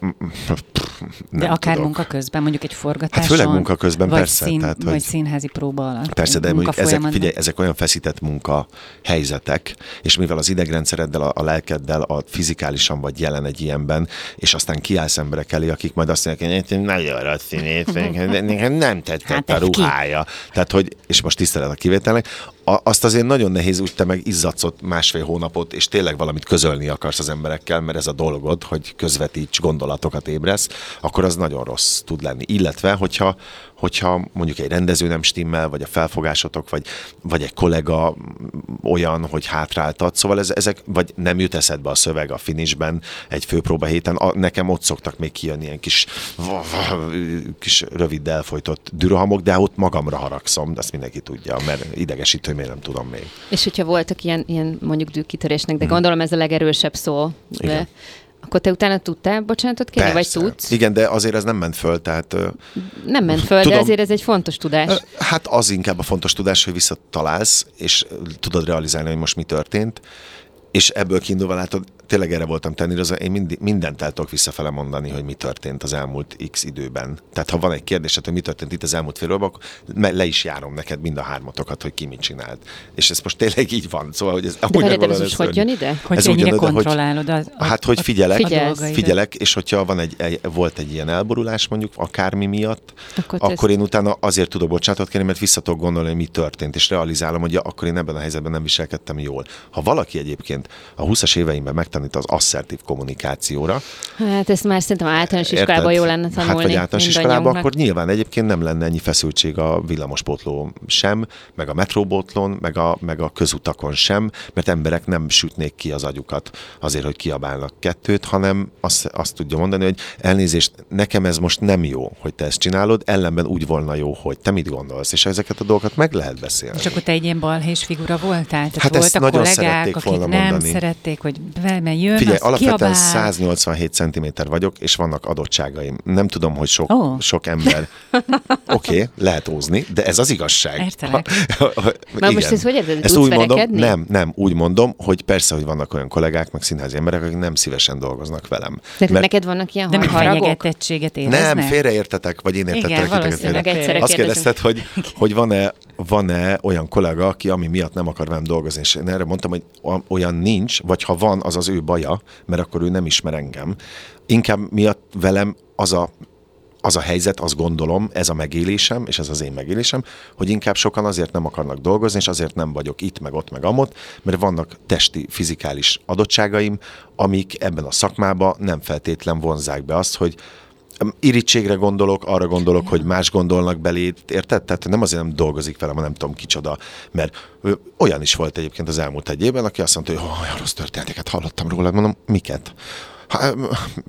pff, nem De akár tudok. munka közben, mondjuk egy forgatáson. Hát főleg munka közben, vagy persze. Szín, tehát, hogy... Vagy színházi próba alatt. Persze, de mondjuk ezek, figyelj, ezek olyan feszített munka helyzetek, és mivel az idegrendszereddel, a, a lelkeddel, a fizikálisan vagy jelen egy ilyenben, és aztán kiállsz emberek elé, akik majd azt mondják, hogy nagyon rossz színét, nem tetszett hát a ruhája. Ki? Tehát, hogy, és most tisztelet a kivételnek, azt azért nagyon nehéz úgy te meg izzadszott másfél hónapot, és tényleg valamit közölni akarsz az emberekkel, mert ez a dolgod, hogy közvetíts gondolatokat ébresz, akkor az nagyon rossz tud lenni. Illetve, hogyha, hogyha mondjuk egy rendező nem stimmel, vagy a felfogásotok, vagy, vagy egy kollega olyan, hogy hátráltat, szóval ez, ezek, vagy nem jut eszedbe a szöveg a finisben egy főpróba héten, a, nekem ott szoktak még kijönni ilyen kis, kis rövid elfolytott dürohamok, de ott magamra haragszom, de azt mindenki tudja, mert idegesít, hogy miért nem tudom még. És hogyha voltak ilyen, ilyen mondjuk dűkitörésnek, de hmm. gondolom ez a legerősebb szó, Igen. Akkor te utána tudtál bocsánatot kérni, Persze. vagy tudsz? Igen, de azért ez nem ment föl, tehát... Nem ment föl, tudom, de azért ez egy fontos tudás. Hát az inkább a fontos tudás, hogy visszatalálsz, és tudod realizálni, hogy most mi történt, és ebből kiindulva látod, tényleg erre voltam tenni, az én mind, mindent el tudok visszafele mondani, hogy mi történt az elmúlt x időben. Tehát ha van egy kérdésed, hogy mi történt itt az elmúlt fél évben, akkor le is járom neked mind a hármatokat, hogy ki mit csinált. És ez most tényleg így van. Szóval, hogy ez, de várj, ez, ez hogy jön ide? Hogy ez ennyire kontrollálod? Az, a, hát, hogy figyelek, figyelsz. figyelek, és hogyha van egy, egy, volt egy ilyen elborulás mondjuk, akármi miatt, akkor, akkor én utána azért tudok bocsánatot kérni, mert vissza tudok gondolni, hogy mi történt, és realizálom, hogy ja, akkor én ebben a helyzetben nem viselkedtem jól. Ha valaki egyébként a 20-as éveimben megtanít az asszertív kommunikációra. Hát ezt már szerintem általános iskolában jó lenne tanulni. Hát vagy általános iskolában, akkor nyilván egyébként nem lenne ennyi feszültség a villamospótló sem, meg a metróbotlón, meg a, meg a közutakon sem, mert emberek nem sütnék ki az agyukat azért, hogy kiabálnak kettőt, hanem azt, azt tudja mondani, hogy elnézést, nekem ez most nem jó, hogy te ezt csinálod, ellenben úgy volna jó, hogy te mit gondolsz, és ezeket a dolgokat meg lehet beszélni. És akkor te egy ilyen balhés figura voltál? Tehát hát voltak nagyon kollégák, akik nem mondani. szerették, hogy velme jön, Figyelj, alapvetően kiabál. 187 cm vagyok, és vannak adottságaim. Nem tudom, hogy sok, oh. sok ember... Oké, okay, lehet ózni, de ez az igazság. Értelek. Na most ez hogy érted? Ezt úgy mondom, nem, nem, úgy mondom, hogy persze, hogy vannak olyan kollégák, meg színházi emberek, akik nem szívesen dolgoznak velem. De mert... neked vannak ilyen De fenyegetettséget éreznek? Nem, félreértetek, vagy én értettek titeket Azt kérdezted, hogy, hogy van-e, van-e olyan kollega, aki ami miatt nem akar velem dolgozni, és én erre mondtam, hogy olyan nincs, vagy ha van, az az ő baja, mert akkor ő nem ismer engem. Inkább miatt velem az a az a helyzet, azt gondolom, ez a megélésem, és ez az én megélésem, hogy inkább sokan azért nem akarnak dolgozni, és azért nem vagyok itt, meg ott, meg amott, mert vannak testi, fizikális adottságaim, amik ebben a szakmában nem feltétlen vonzák be azt, hogy irítségre gondolok, arra gondolok, hogy más gondolnak belé, érted? Tehát nem azért nem dolgozik velem, hanem nem tudom kicsoda, mert olyan is volt egyébként az elmúlt egy évben, aki azt mondta, hogy olyan rossz történeteket hallottam róla, mondom, miket? Ha,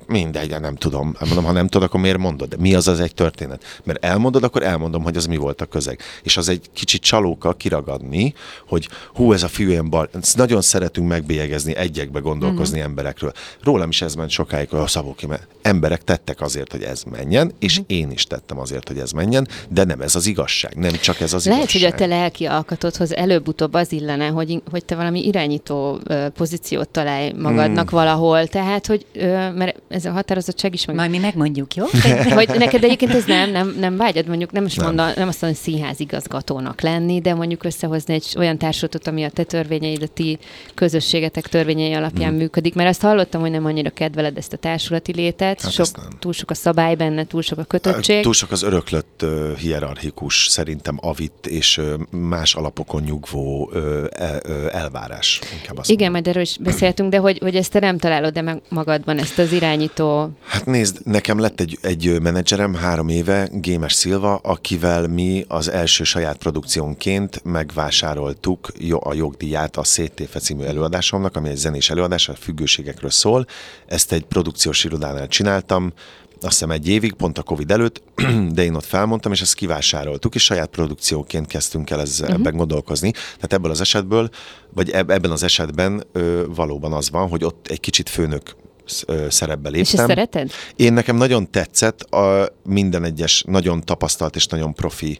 mindegy, nem tudom. Mondom, ha nem tudod, akkor miért mondod? De mi az az egy történet? Mert elmondod, akkor elmondom, hogy az mi volt a közeg. És az egy kicsit csalóka kiragadni, hogy hú, ez a fiú ilyen bal. Nagyon szeretünk megbélyegezni, egyekbe gondolkozni uh-huh. emberekről. Rólam is ez ment sokáig, hogy a szabóki, mert emberek tettek azért, hogy ez menjen, és uh-huh. én is tettem azért, hogy ez menjen, de nem ez az igazság, nem csak ez az Lehet, igazság. hogy a te lelki alkatodhoz előbb-utóbb az illene, hogy, hogy te valami irányító pozíciót találj magadnak hmm. valahol. Tehát, hogy mert ez a határozottság is meg... Majd mi megmondjuk, jó? hogy neked egyébként ez nem, nem, nem vágyad, mondjuk nem is nem. Mondom, nem azt mondom, hogy színházigazgatónak lenni, de mondjuk összehozni egy olyan társulatot, ami a te törvényeid, a ti közösségetek törvényei alapján mm. működik, mert azt hallottam, hogy nem annyira kedveled ezt a társulati létet, hát sok, túl sok a szabály benne, túl sok a kötöttség. Túl sok az öröklött uh, hierarchikus, szerintem avit és uh, más alapokon nyugvó uh, elvárás. Inkább azt Igen, majd erről is beszéltünk, de hogy, hogy ezt te nem találod de meg magad magadban ezt az irányító... Hát nézd, nekem lett egy, egy menedzserem három éve, Gémes Szilva, akivel mi az első saját produkciónként megvásároltuk a jogdíját a Széttéfe című előadásomnak, ami egy zenés előadás, a függőségekről szól. Ezt egy produkciós irodánál csináltam, azt hiszem egy évig, pont a Covid előtt, de én ott felmondtam, és ezt kivásároltuk, és saját produkcióként kezdtünk el ezzel, uh-huh. ebben gondolkozni. Tehát ebből az esetből, vagy ebben az esetben ö, valóban az van, hogy ott egy kicsit főnök szerepbe léptem. És ezt szereted? Én nekem nagyon tetszett, a minden egyes nagyon tapasztalt és nagyon profi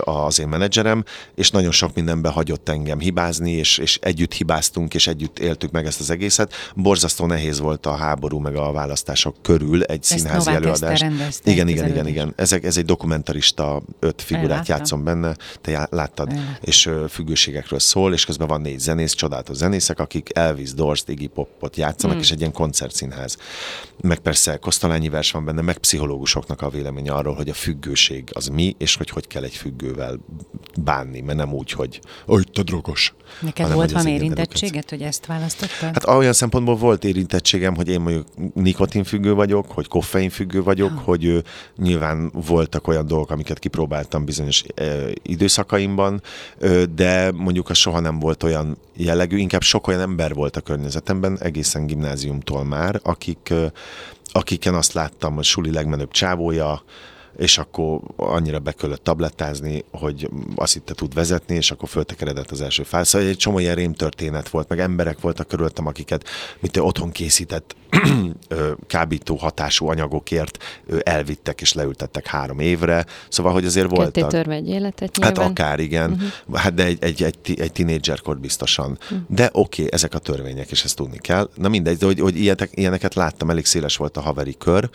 az én menedzserem, és nagyon sok mindenben hagyott engem hibázni, és, és együtt hibáztunk, és együtt éltük meg ezt az egészet. Borzasztó nehéz volt a háború meg a választások körül egy ezt színházi Novák előadás. Igen, igen, igen, igen. Ezek, ez egy dokumentarista, öt figurát játszom benne, te láttad, Ellátom. és függőségekről szól, és közben van négy zenész, csodálatos zenészek, akik Elvis, Dorst, Iggy Popot játszanak, mm. és egy ilyen koncertszínház. Meg persze Kosztolányi vers van benne, meg pszichológusoknak a véleménye arról, hogy a függőség az mi, és hogy hogy kell egy függővel bánni, mert nem úgy, hogy hogy te drogos. Neked hanem, volt valami érintettséget, hogy ezt választottad? Hát olyan szempontból volt érintettségem, hogy én mondjuk nikotinfüggő vagyok, hogy koffeinfüggő vagyok, oh. hogy ö, nyilván voltak olyan dolgok, amiket kipróbáltam bizonyos ö, időszakaimban, ö, de mondjuk az soha nem volt olyan jellegű, inkább sok olyan ember volt a környezetemben, egészen gimnáziumtól már, akik, ö, akiken azt láttam, hogy suli legmenőbb csávója, és akkor annyira bekölött tablettázni, hogy azt hitte tud vezetni, és akkor föltekeredett az első fáj. Szóval egy csomó ilyen történet volt, meg emberek voltak körülöttem, akiket mit otthon készített kábító hatású anyagokért elvittek és leültettek három évre, szóval, hogy azért Ketté voltak. törve egy életet Hát nyilván. akár igen, uh-huh. hát de egy, egy, egy, egy tinédzserkor biztosan. Uh-huh. De oké, okay, ezek a törvények, és ezt tudni kell. Na mindegy, de hogy, hogy ilyenek, ilyeneket láttam, elég széles volt a haveri kör,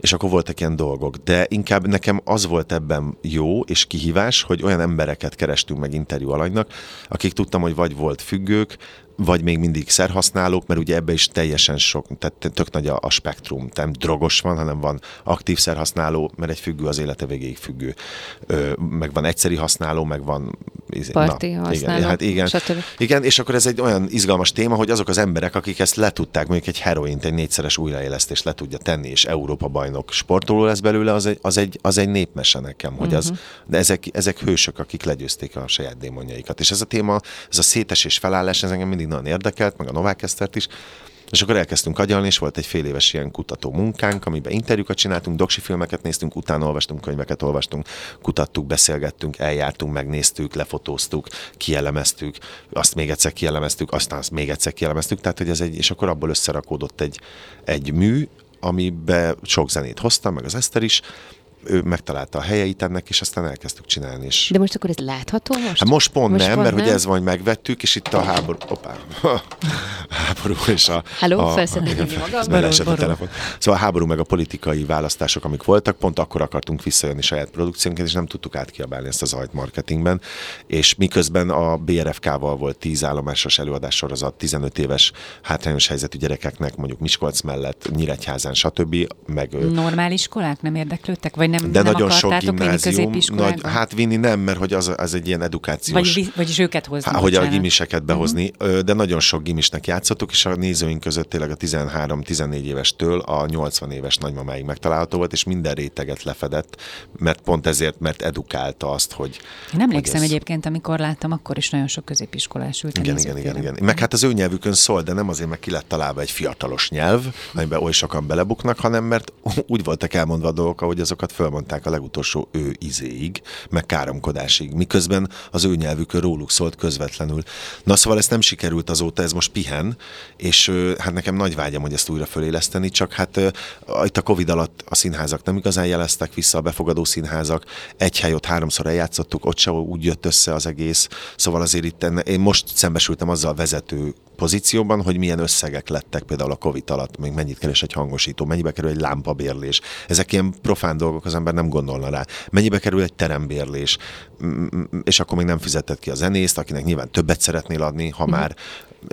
és akkor voltak ilyen dolgok. De inkább nekem az volt ebben jó és kihívás, hogy olyan embereket kerestünk meg interjú alanynak, akik tudtam, hogy vagy volt függők, vagy még mindig szerhasználók, mert ugye ebbe is teljesen sok, tehát tök nagy a, a spektrum. Nem drogos van, hanem van aktív szerhasználó, mert egy függő az élete végéig függő. Ö, meg van egyszeri használó, meg van... Parti igen, használó, hát igen, stb. igen, és akkor ez egy olyan izgalmas téma, hogy azok az emberek, akik ezt le tudták, mondjuk egy heroint, egy négyszeres újraélesztést le tudja tenni, és Európa bajnok sportoló lesz belőle, az egy, az egy, az egy népmese nekem, hogy az, de ezek, ezek hősök, akik legyőzték a saját démonjaikat. És ez a téma, ez a szétesés felállás, ez engem mindig nagyon érdekelt, meg a Novák Esztert is, és akkor elkezdtünk agyalni, és volt egy fél éves ilyen kutató munkánk, amiben interjúkat csináltunk, doksi filmeket néztünk, utána olvastunk könyveket, olvastunk, kutattuk, beszélgettünk, eljártunk, megnéztük, lefotóztuk, kielemeztük, azt még egyszer kielemeztük, aztán azt még egyszer kielemeztük, tehát hogy ez egy, és akkor abból összerakódott egy, egy mű, amibe sok zenét hoztam, meg az Eszter is, ő megtalálta a helyeit ennek, és aztán elkezdtük csinálni. És De most akkor ez látható most? Hát most pont Most nem, pont mert hogy nem? ez van, hogy megvettük, és itt a háború, opá, háború és a... Hello, a, felszedtem hívni magam. Beleesett a telefon. Szóval a háború meg a politikai választások, amik voltak, pont akkor akartunk visszajönni saját produkciónkat, és nem tudtuk átkiabálni ezt az ajt marketingben. És miközben a BRFK-val volt 10 állomásos előadás sorozat, 15 éves hátrányos helyzetű gyerekeknek, mondjuk Miskolc mellett, Nyíregyházán, stb. Meg Normál iskolák nem érdeklődtek? Vagy nem, de nem nagyon sok gimnázium, nagy, hát vinni nem, mert hogy az, az egy ilyen edukációs... vagy, vagyis őket hozni. Há, hogy a gimiseket behozni, uh-huh. de nagyon sok gimisnek játszottuk, és a nézőink között tényleg a 13-14 évestől a 80 éves nagymamáig megtalálható volt, és minden réteget lefedett, mert pont ezért, mert edukálta azt, hogy... Én emlékszem ez- egyébként, amikor láttam, akkor is nagyon sok középiskolás ült Igen, igen, igen, igen. Meg hát az ő nyelvükön szól, de nem azért, mert ki lett találva egy fiatalos nyelv, amiben oly sokan belebuknak, hanem mert úgy voltak elmondva a dolgok, ahogy azokat fölmondták a legutolsó ő izéig, meg káromkodásig, miközben az ő nyelvükön róluk szólt közvetlenül. Na szóval ezt nem sikerült azóta, ez most pihen, és hát nekem nagy vágyam, hogy ezt újra föléleszteni, csak hát itt a Covid alatt a színházak nem igazán jeleztek vissza, a befogadó színházak, egy hely ott háromszor eljátszottuk, ott se úgy jött össze az egész, szóval azért itt én most szembesültem azzal vezető pozícióban, hogy milyen összegek lettek például a Covid alatt, még mennyit keres egy hangosító, mennyibe kerül egy lámpabérlés. Ezek ilyen profán dolgok, az ember nem gondolna rá. Mennyibe kerül egy terembérlés, és akkor még nem fizetted ki a zenészt, akinek nyilván többet szeretnél adni, ha már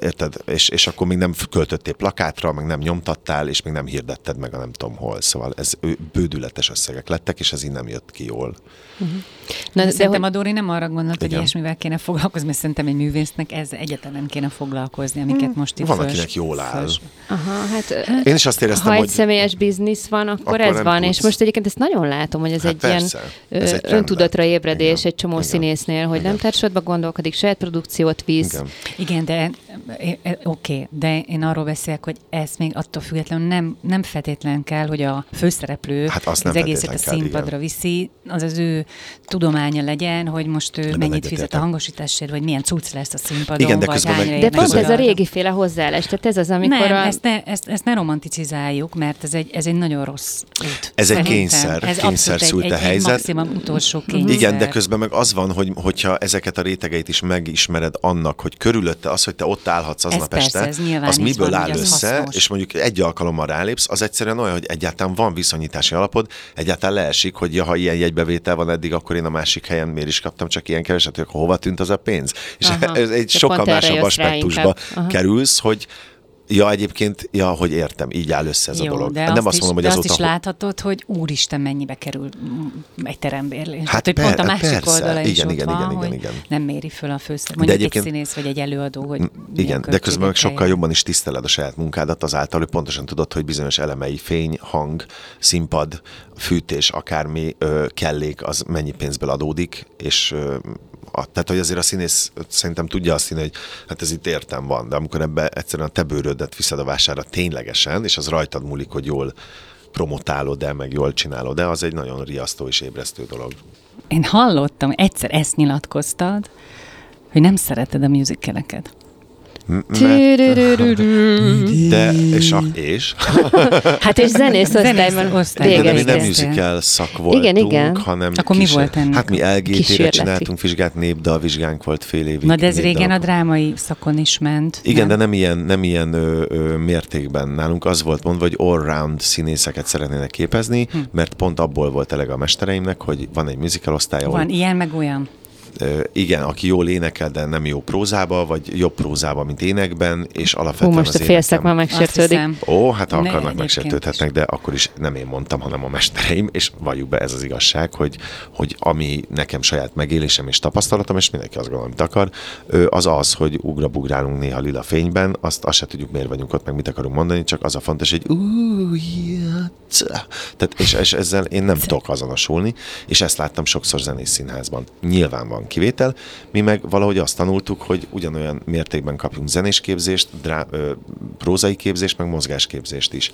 érted, és, és akkor még nem költöttél plakátra, meg nem nyomtattál, és még nem hirdetted meg a nem tudom hol. Szóval ez bődületes összegek lettek, és ez így nem jött ki jól. Na, De szerintem hogy- a Dori nem arra gondolt, hogy Igen. ilyesmivel kéne foglalkozni, mert szerintem egy művésznek ez nem kéne foglalkozni, amiket most itt Van, föls- akinek jól áll. föls- Aha, hát Én is azt éreztem, ha egy hogy... személyes biznisz van, akkor, Akkor ez van, tudsz. és most egyébként ezt nagyon látom, hogy ez Hát egy persze, ilyen ez egy öntudatra ébredés Igen. Egy csomó Igen. színésznél, hogy Igen. nem társadba gondolkodik, saját produkciót visz. Igen. Igen, de e- e- oké, de én arról beszélek, hogy ez még attól függetlenül nem, nem feltétlen kell, hogy a főszereplő Hát az egészet a kell, színpadra igen. viszi, az az ő tudománya legyen, hogy most ő Ebben mennyit egyetértek. fizet a hangosításért, vagy milyen cucc lesz a színpadon, Igen, de vagy közben meg- De pont ez a oda. régi féle hozzáállás, tehát ez az, amikor nem, a... ezt, ne, ezt, ezt ne romanticizáljuk, mert ez egy, ez egy nagyon rossz út. Ez egy kényszer, ez kényszer szült a helyzet. Egy maximum utolsó kényszer. Igen, de közben meg az van, hogy, hogyha ezeket a rétegeit is megismered annak, hogy körülötte az, hogy te ott állhatsz aznap este, ez az miből van, áll az össze, hasznos. és mondjuk egy alkalommal rálépsz, az egyszerűen olyan, hogy egyáltalán van viszonyítási alapod, egyáltalán leesik, hogy ja, ha ilyen jegybevétel van eddig, akkor én a másik helyen miért is kaptam csak ilyen keveset, hogy akkor hova tűnt az a pénz? És Aha. ez egy De sokkal másabb aspektusba kerülsz, hogy Ja, egyébként, ja, hogy értem, így áll össze ez a Jó, dolog. de nem azt, azt is, mondom, hogy de azt azóta is láthatod, hogy úristen, mennyibe kerül mm, egy terembérlés. Hát hogy pont a per- másik persze. oldala is Igen, ott igen, van, igen, igen, igen. nem méri föl a főszer. Mondjuk egyébként- egy színész vagy egy előadó, hogy milyen Igen, de közben meg sokkal jobban is tiszteled a saját munkádat azáltal, hogy pontosan tudod, hogy bizonyos elemei, fény, hang, színpad, fűtés, akármi ö, kellék, az mennyi pénzből adódik, és ö, a, tehát, hogy azért a színész szerintem tudja azt hinni, hogy hát ez itt értem van, de amikor ebbe egyszerűen a te bőrödet viszed a vásárra ténylegesen, és az rajtad múlik, hogy jól promotálod-e, meg jól csinálod-e, az egy nagyon riasztó és ébresztő dolog. Én hallottam, egyszer ezt nyilatkoztad, hogy nem szereted a musicaleket. De, és, a, és? Hát és zenész osztályban osztályban. De mi nem musical szak voltunk, Igen, igen. hanem Akkor mi volt ennek? Hát mi LGT-re csináltunk vizsgát, népdalvizsgánk volt fél évig. Na de ez régen a népdal- drámai szakon is ment. Igen, de nem ilyen, nem ilyen ö, ö, mértékben. Nálunk az volt mondva, hogy all-round színészeket szeretnének képezni, hm. mert pont abból volt eleg a mestereimnek, hogy van egy musical osztály, ahol Van ilyen, meg olyan. Igen, aki jól énekel, de nem jó prózába, vagy jobb prózába, mint énekben, és alapvetően Hú, most az a félszak énekem- már megsértődik. Ó, hát ha Ne, akarnak, megsértődhetnek, de akkor is nem én mondtam, hanem a mestereim, és valljuk be, ez az igazság, hogy, hogy ami nekem saját megélésem és tapasztalatom, és mindenki azt gondolom, amit akar, az az, hogy ugrabugrálunk néha lila fényben, azt, azt se tudjuk, miért vagyunk ott, meg mit akarunk mondani, csak az a fontos, hogy tehát, és, és ezzel én nem tudok azonosulni, és ezt láttam sokszor zenész színházban. Nyilván van kivétel, mi meg valahogy azt tanultuk, hogy ugyanolyan mértékben kapjunk zenésképzést, drá, ö, prózai képzést, meg mozgásképzést is.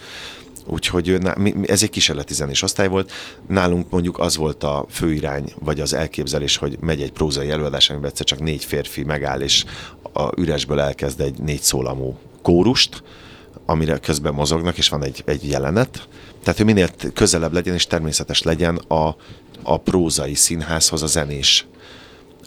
Úgyhogy ez egy kísérleti zenés osztály volt. Nálunk mondjuk az volt a főirány, vagy az elképzelés, hogy megy egy prózai előadás, amiben egyszer csak négy férfi megáll, és a üresből elkezd egy négy szólamú kórust, amire közben mozognak, és van egy, egy jelenet. Tehát, hogy minél közelebb legyen, és természetes legyen a, a prózai színházhoz a zenés.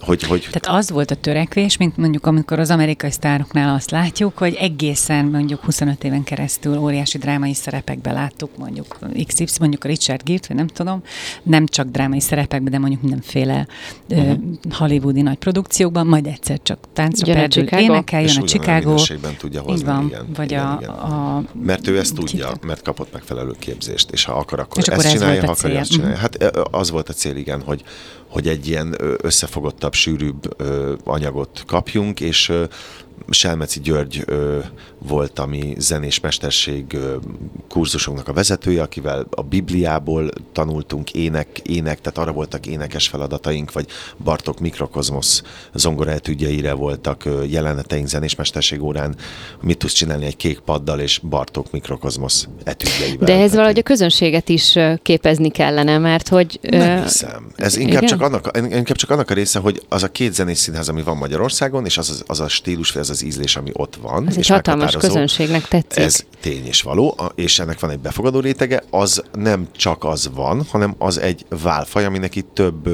Hogy, hogy Tehát az volt a törekvés, mint mondjuk amikor az amerikai sztároknál azt látjuk, hogy egészen mondjuk 25 éven keresztül óriási drámai szerepekbe láttuk, mondjuk XY, mondjuk a Richard Gere-t, vagy nem tudom, nem csak drámai szerepekbe, de mondjuk mindenféle uh-huh. Mhm. hollywoodi nagy produkciókban, majd egyszer csak táncra perdül, Chicago. énekel, jön a Chicago. tudja hozni, Így van, igen, vagy igen, a, igen. a... Mert ő ezt tudja, hívták? mert kapott megfelelő képzést, és ha akar, akkor És ezt akkor ez csinálja, ha a akarja, cél. azt csinálja. Hát ö, az volt a cél, igen, hogy, hogy egy ilyen összefogottabb, sűrűbb anyagot kapjunk, és Selmeci György volt a mi zenés mesterség kurzusunknak a vezetője, akivel a Bibliából tanultunk ének, ének, tehát arra voltak énekes feladataink, vagy Bartok Mikrokozmosz zongoraetügyeire voltak jeleneteink zenés mesterség órán. Mit tudsz csinálni egy kék paddal és Bartok Mikrokozmosz etügyeivel? De ez Tehát, valahogy a közönséget is képezni kellene, mert hogy... nem hiszem. Ez inkább igen? csak, annak, inkább csak annak a része, hogy az a két zenés színház, ami van Magyarországon, és az, az, az a stílus, vagy az az ízlés, ami ott van. Ez egy és hatalmas meghatározó, közönségnek tetszik. Ez tény és való, és ennek van egy befogadó rétege, az nem csak az van, hanem az egy válfaj, aminek itt több,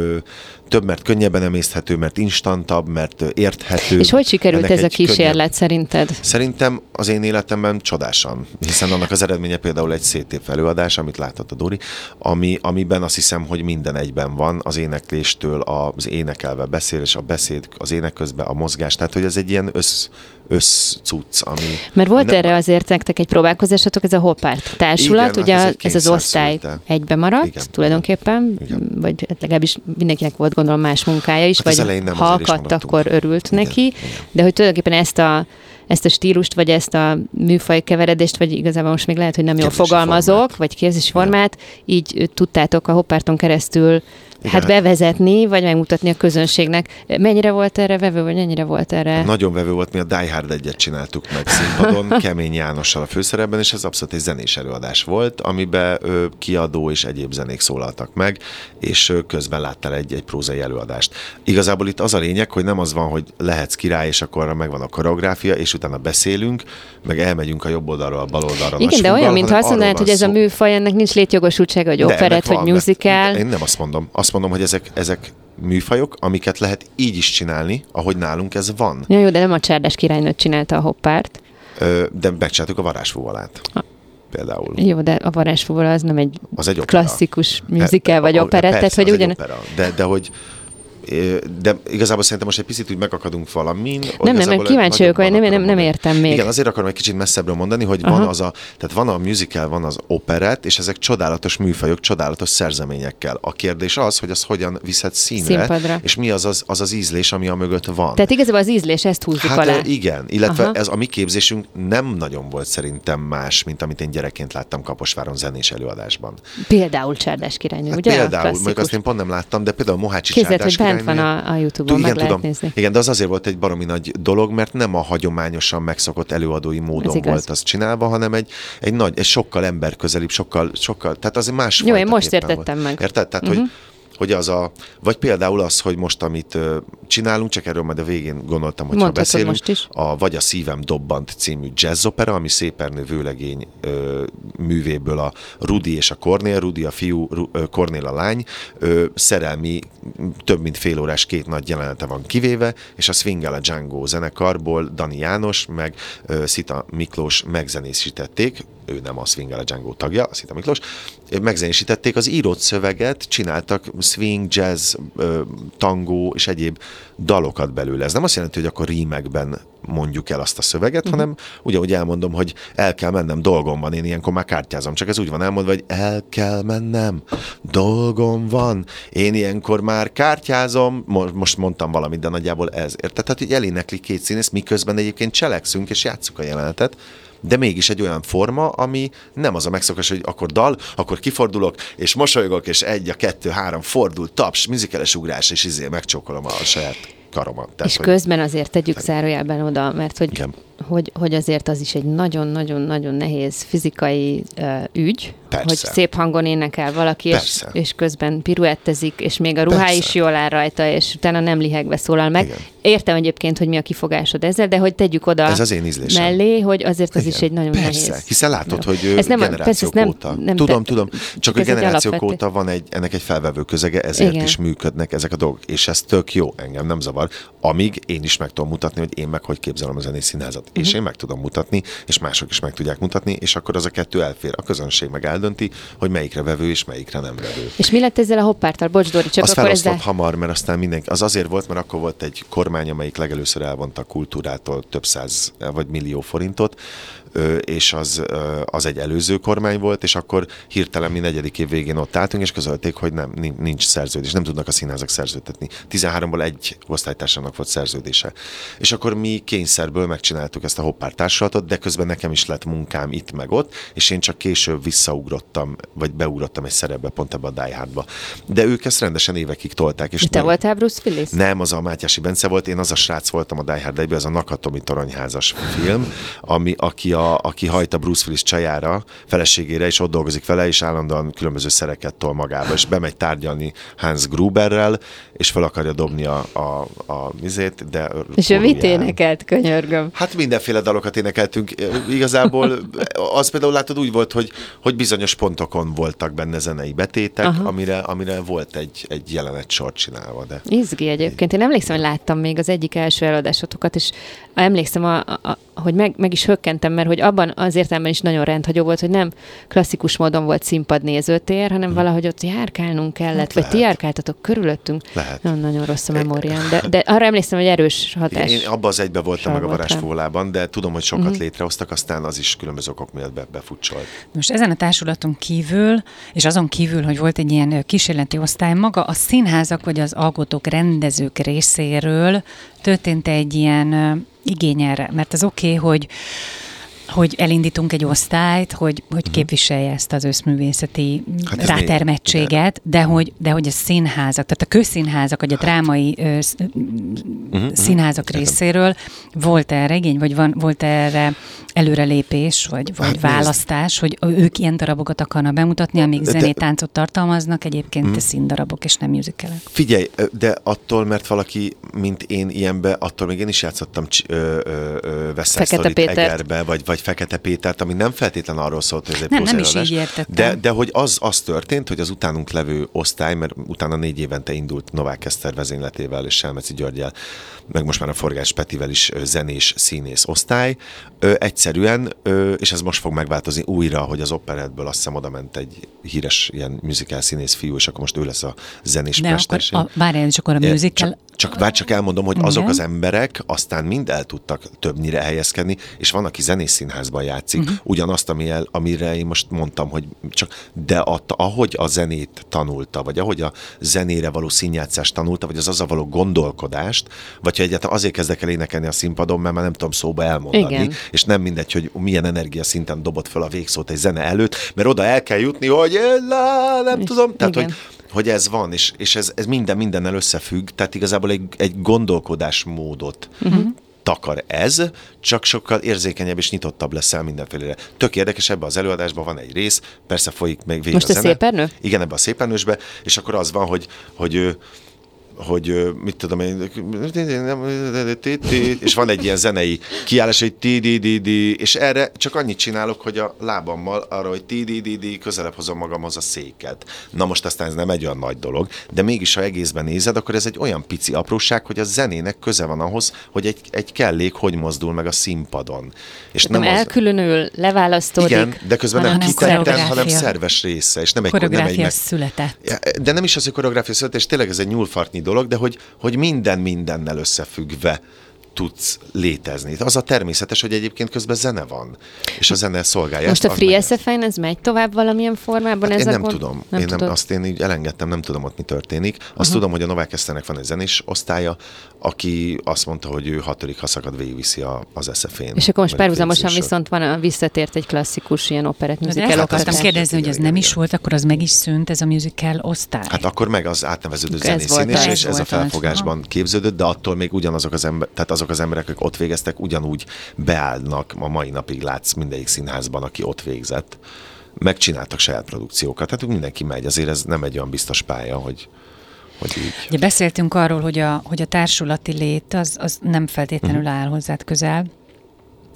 több mert könnyebben emészthető, mert instantabb, mert érthető. És hogy sikerült Ennek ez a egy könnyebb- kísérlet szerinted? Szerintem az én életemben csodásan, hiszen annak az eredménye például egy szétép előadás, amit látott a Dori, ami, amiben azt hiszem, hogy minden egyben van, az énekléstől az énekelve beszélés, a beszéd az ének közben, a mozgás, tehát hogy ez egy ilyen össz, összcucc, ami... Mert volt nem- erre azért nektek egy próbálkozásatok, ez a Hoppárt társulat, Igen, ugye hát ez egy ez az osztály egybe maradt Igen. tulajdonképpen, Igen. vagy hát legalábbis mindenkinek volt gondolom más munkája is, Hát az vagy elején nem, ha akadt, akkor örült Igen, neki, de hogy tulajdonképpen ezt a ezt a stílust, vagy ezt a műfaj keveredést, vagy igazából most még lehet, hogy nem jól fogalmazok, formát. vagy képzési formát, így tudtátok a Hoppárton keresztül Igen. hát bevezetni, vagy megmutatni a közönségnek. Mennyire volt erre vevő, vagy mennyire volt erre? Nagyon vevő volt, mi a Die Hard egyet csináltuk meg színpadon, Kemény Jánossal a főszerepben, és ez abszolút egy zenés előadás volt, amiben ö, kiadó és egyéb zenék szólaltak meg, és ö, közben láttál egy, egy prózai előadást. Igazából itt az a lényeg, hogy nem az van, hogy lehetsz király, és akkor megvan a koreográfia, és utána beszélünk, meg elmegyünk a jobb oldalról a bal oldalra. Igen, de olyan, mintha azt mondanád, hogy ez a műfaj, ennek nincs létjogosultsága, hogy operett, vagy van, mert- musical. Én nem azt mondom. Azt mondom, hogy ezek, ezek műfajok, amiket lehet így is csinálni, ahogy nálunk ez van. Ja, jó, de nem a csárdás királynőt csinálta a hoppárt. Ö, de megcsináltuk a varázsfúvalát. Ha. Például. Jó, de a varázsfúvola az nem egy Az egy opera. klasszikus musical vagy operett, tehát hogy ugyan... opera. De, de hogy de igazából szerintem most egy picit úgy megakadunk valamin. nem, Igazából mert kíváncsi vagyok, nem, nem, nem értem még. Igen, azért akarom egy kicsit messzebbről mondani, hogy Aha. van az a, tehát van a musical, van az operett, és ezek csodálatos műfajok, csodálatos szerzeményekkel. A kérdés az, hogy az hogyan viszed színre, Színpadra. és mi az az, az az ízlés, ami a mögött van. Tehát igazából az ízlés, ezt húzzuk Hát alá. igen, illetve Aha. Ez a mi képzésünk nem nagyon volt szerintem más, mint amit én gyerekként láttam Kaposváron zenés előadásban. Például csárdás királynő, Hát ugye? Például, mondjuk azt én pont nem láttam, de például Mohácsi Képzeld, Csárdás bent van a, a Youtube-on, igen, meg lehet tudom. nézni. Igen, de az azért volt egy baromi nagy dolog, mert nem a hagyományosan megszokott előadói módon igaz. volt az csinálva, hanem egy, egy nagy, egy sokkal emberközelibb, sokkal, sokkal, tehát az egy más Jó, én most értettem meg. Érted? Tehát, uh-huh. hogy hogy az a, vagy például az, hogy most, amit csinálunk, csak erről majd a végén gondoltam, hogy ha Mondhatod beszélünk, most is. a Vagy a szívem dobbant című jazzopera, ami Szépernő vőlegény ö, művéből a Rudi és a Kornél, Rudi a fiú, Kornél a lány, ö, szerelmi, több mint fél órás két nagy jelenete van kivéve, és a Swingel a Django zenekarból Dani János, meg ö, Szita Miklós megzenésítették, ő nem a Swingel a Django tagja, a Szita Miklós, megzenésítették az írott szöveget, csináltak swing, jazz, tangó és egyéb dalokat belőle. Ez nem azt jelenti, hogy akkor rímekben mondjuk el azt a szöveget, uh-huh. hanem ugyanúgy elmondom, hogy el kell mennem, dolgom van, én ilyenkor már kártyázom, csak ez úgy van elmondva, hogy el kell mennem, dolgom van, én ilyenkor már kártyázom, mo- most mondtam valamit, de nagyjából ez. Érted? Tehát, hogy elénekli két színész, miközben egyébként cselekszünk és játsszuk a jelenetet, de mégis egy olyan forma, ami nem az a megszokás, hogy akkor dal, akkor kifordulok, és mosolygok, és egy, a kettő, három, fordul, taps, műzikeles ugrás, és izé megcsókolom a saját karomat. Tehát, És hogy- közben azért tegyük zárójelben oda, mert hogy, Igen. hogy, hogy azért az is egy nagyon-nagyon-nagyon nehéz fizikai uh, ügy, Persze. hogy szép hangon énekel valaki, és, Persze. és közben piruettezik, és még a ruhá Persze. is jól áll rajta, és utána nem lihegve szólal meg. Igen. Értem egyébként, hogy mi a kifogásod ezzel, de hogy tegyük oda Ez az én ízlésem. mellé, hogy azért az Igen. is egy nagyon persze, nehéz. hiszen látod, hogy Ez nem generációk persze, ez nem- óta. nem tudom, te- tudom, csak a ez generációk alapvető- óta van egy, ennek egy felvevő közege, ezért Igen. is működnek ezek a dolgok, és ez tök jó, engem nem zavar, amíg én is meg tudom mutatni, hogy én meg hogy képzelem a zenés színházat. Mhm. És én meg tudom mutatni, és mások is meg tudják mutatni, és akkor az a kettő elfér. A közönség meg eldönti, hogy melyikre vevő és melyikre nem vevő. És mi lett ezzel a hoppártal? Bocs, Dori, csak az akkor ezzel... hamar, mert aztán mindenki, az azért volt, mert akkor volt egy kormány, amelyik legelőször elvonta a kultúrától több száz vagy millió forintot, és az, az egy előző kormány volt, és akkor hirtelen mi negyedik év végén ott álltunk, és közölték, hogy nem, nin- nincs szerződés, nem tudnak a színházak szerződtetni. 13-ból egy osztálytársának volt szerződése. És akkor mi kényszerből megcsináltuk ezt a hoppár társulatot, de közben nekem is lett munkám itt meg ott, és én csak később visszaugrottam, vagy beugrottam egy szerepbe, pont ebbe a Die Hardba. De ők ezt rendesen évekig tolták. És És te nem- voltál Bruce Willis? nem, az a Mátyási Bence volt, én az a srác voltam a Die Hard 1 az a Nakatomi toronyházas film, ami, aki, a, aki hajt a Bruce Willis csajára, feleségére, és ott dolgozik vele, és állandóan különböző szereket tol magába, és bemegy tárgyalni Hans Gruberrel, és fel akarja dobni a, a, a vizét, de... És ő mit énekelt, könyörgöm? Hát mindenféle dalokat énekeltünk. Igazából az például látod úgy volt, hogy, hogy bizonyos pontokon voltak benne zenei betétek, Aha. amire, amire volt egy, egy jelenet sor csinálva. De... Izgi egyébként. Én emlékszem, hogy láttam még az egyik első előadásotokat, és emlékszem, a, a, a, hogy meg, meg is hökkentem, mert hogy abban az értelemben is nagyon rendhagyó volt, hogy nem klasszikus módon volt színpad nézőtér, hanem valahogy ott járkálnunk kellett, Hát vagy ti lehet. járkáltatok körülöttünk. Lehet. Nagyon-nagyon rossz a memóriám, de, de arra emlékszem, hogy erős hatás. Én abban az egybe voltam meg a varázsfólában, de tudom, hogy sokat uh-huh. létrehoztak, aztán az is különböző okok miatt be, befutcsolt. Most ezen a társulaton kívül, és azon kívül, hogy volt egy ilyen kísérleti osztály, maga a színházak vagy az alkotók, rendezők részéről történt egy ilyen igény erre, mert az oké, okay, hogy hogy elindítunk egy osztályt, hogy, hogy képviselje ezt az összművészeti Hát hát ez rátermettséget, de hogy, de hogy a színházak, tehát a közszínházak, vagy a drámai ö, sz- Uh-huh, színházak részéről volt erre igény, vagy van, volt erre előrelépés, vagy, vagy Hát választás, hogy ők ilyen darabokat akarnak bemutatni, amíg De- zenét, táncot tartalmaznak, egyébként mm. színdarabok és nem musicalek. Figyelj, de attól, mert valaki, mint én ilyenbe, attól még én is játszottam ö, ö, ö, Story-t Pétert. Egerbe, vagy, vagy Fekete Pétert, ami nem feltétlenül arról szólt, hogy ez egy Nem, nem is így értettem. De, de hogy az, az történt, hogy az utánunk levő osztály, mert utána négy évente indult Novák Eszter vezényletével és Selmeci Györgyel, meg most már a Forgás Petivel is zenés, színész osztály. Ö, egyszerűen, ö, és ez most fog megváltozni újra, hogy az operettből azt hiszem oda ment egy híres ilyen musical színész fiú, és akkor most ő lesz a zenés De akkor, a, várjál, és akkor a musical... Csak, csak, bár csak elmondom, hogy azok Igen. az emberek aztán mind el tudtak többnyire helyezkedni, és van, aki zenész színházban játszik, uh-huh. ugyanazt, ami el, amire én most mondtam, hogy csak, de a, ahogy a zenét tanulta, vagy ahogy a zenére való színjátszást tanulta, vagy az azzal való gondolkodást, vagy ha egyáltalán azért kezdek el énekelni a színpadon, mert már nem tudom szóba elmondani, Igen. és nem mindegy, hogy milyen energiaszinten dobott fel a végszót egy zene előtt, mert oda el kell jutni, hogy lá, nem tudom, tehát igen. hogy hogy ez van, és, és ez, ez minden mindennel összefügg, tehát igazából egy, egy gondolkodásmódot uh-huh. takar ez, csak sokkal érzékenyebb és nyitottabb leszel mindenfélére. Tök érdekes, ebbe az előadásban van egy rész, persze folyik még végig Most a a szépernő? Igen, ebbe a szépernősbe, és akkor az van, hogy, hogy ő hogy mit tudom én, és van egy ilyen zenei kiállás, hogy ti di di di és erre csak annyit csinálok, hogy a lábammal arra, hogy ti di di di közelebb hozom magamhoz a széket. Na most aztán ez nem egy olyan nagy dolog, de mégis ha egészben nézed, akkor ez egy olyan pici apróság, hogy a zenének köze van ahhoz, hogy egy, egy kellék hogy mozdul meg a színpadon. És Nem az- elkülönül, leválasztódik. igen, de közben nem koreográfia. hanem szerves része, és nem egy, nem egy meg, született. De nem is az, hogy koreográfia született, és tényleg ez egy nyúlfartnyi dolog, de hogy, hogy minden mindennel összefüggve tudsz létezni. Az a természetes, hogy egyébként közben zene van, és a zene szolgálja. Most a Free. SFN, ez megy tovább valamilyen formában? Hát ez én a nem gond? tudom. Nem én nem, tudod? azt én így elengedtem, nem tudom ott mi történik. Azt uh-huh. tudom, hogy a Novák Eszternek van egy zenés osztálya, aki azt mondta, hogy ő hatodik haszakad végigviszi a, az SF-én. És akkor most a párhuzamosan viszont van a, visszatért egy klasszikus ilyen operett musical hát akartam kérdezni, hogy ez nem is volt, akkor az meg is szűnt, ez a musical osztály. Hát akkor meg az átneveződő Ez zenész volt színés, az. és Ez a felfogásban képződött, de attól még ugyanazok az, ember, tehát azok az emberek, akik ott végeztek, ugyanúgy beállnak, a mai napig látsz mindegyik színházban, aki ott végzett. Megcsináltak saját produkciókat, tehát mindenki megy, azért ez nem egy olyan biztos pálya, hogy, hogy így. Ugye beszéltünk arról, hogy a, hogy a társulati lét az, az nem feltétlenül Mhm. áll hozzád közel.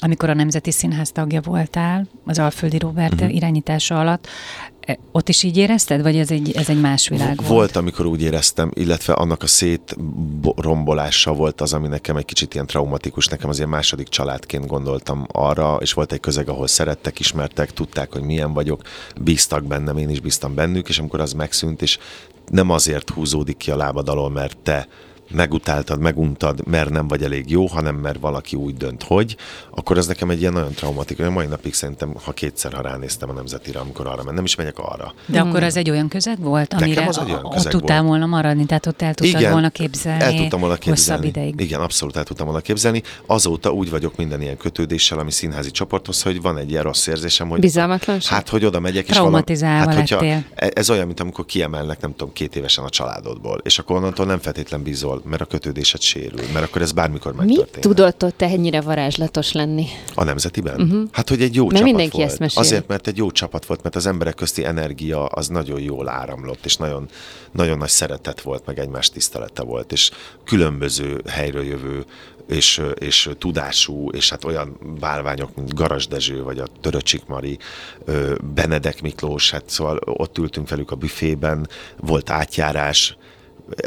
Amikor a Nemzeti Színház tagja voltál, az Alföldi Robert uh-huh. irányítása alatt, e, ott is így érezted, vagy ez egy, ez egy más világ volt? Volt, amikor úgy éreztem, illetve annak a szétrombolása volt az, ami nekem egy kicsit ilyen traumatikus. Nekem az ilyen második családként gondoltam arra, és volt egy közeg, ahol szerettek, ismertek, tudták, hogy milyen vagyok, bíztak bennem, én is bíztam bennük, és amikor az megszűnt, és nem azért húzódik ki a lábad alól, mert te megutáltad, meguntad, mert nem vagy elég jó, hanem mert valaki úgy dönt, hogy, akkor ez nekem egy ilyen nagyon traumatikus. A mai napig szerintem, ha kétszer, ha ránéztem a nemzetire, amikor arra ment, nem is megyek arra. De akkor az egy olyan közeg volt, Nekem amire az egy olyan ott közeg tudtál volt. volna maradni, tehát ott el tudtad volna képzelni el tudtam volna képzelni. hosszabb ideig. Igen, abszolút el tudtam volna képzelni. Azóta úgy vagyok minden ilyen kötődéssel, ami színházi csoporthoz, hogy van egy ilyen rossz érzésem, hogy Bizalmatlanság? Hát, hogy oda megyek, és Traumatizálva valami, hát, lettél. e- Ez olyan, mint amikor kiemelnek, nem tudom, két évesen a családodból, és akkor onnantól nem feltétlen bízol, mert a kötődésed sérül, mert akkor ez bármikor Mi megtörténhet. tudott ott ennyire varázslatos lenni? A nemzetiben? Uh-huh. Hát, hogy egy jó Mert csapat mindenki volt. ezt. Azért, mert egy jó csapat volt, mert az emberek közti energia az nagyon jól áramlott, és nagyon, nagyon nagy szeretet volt, meg egymás tisztelete volt, és különböző helyről jövő és, és tudású, és hát olyan bálványok, mint Garas Dezső, vagy a Töröcsik Mari, Benedek Miklós, hát szóval ott ültünk velük a büfében, volt átjárás,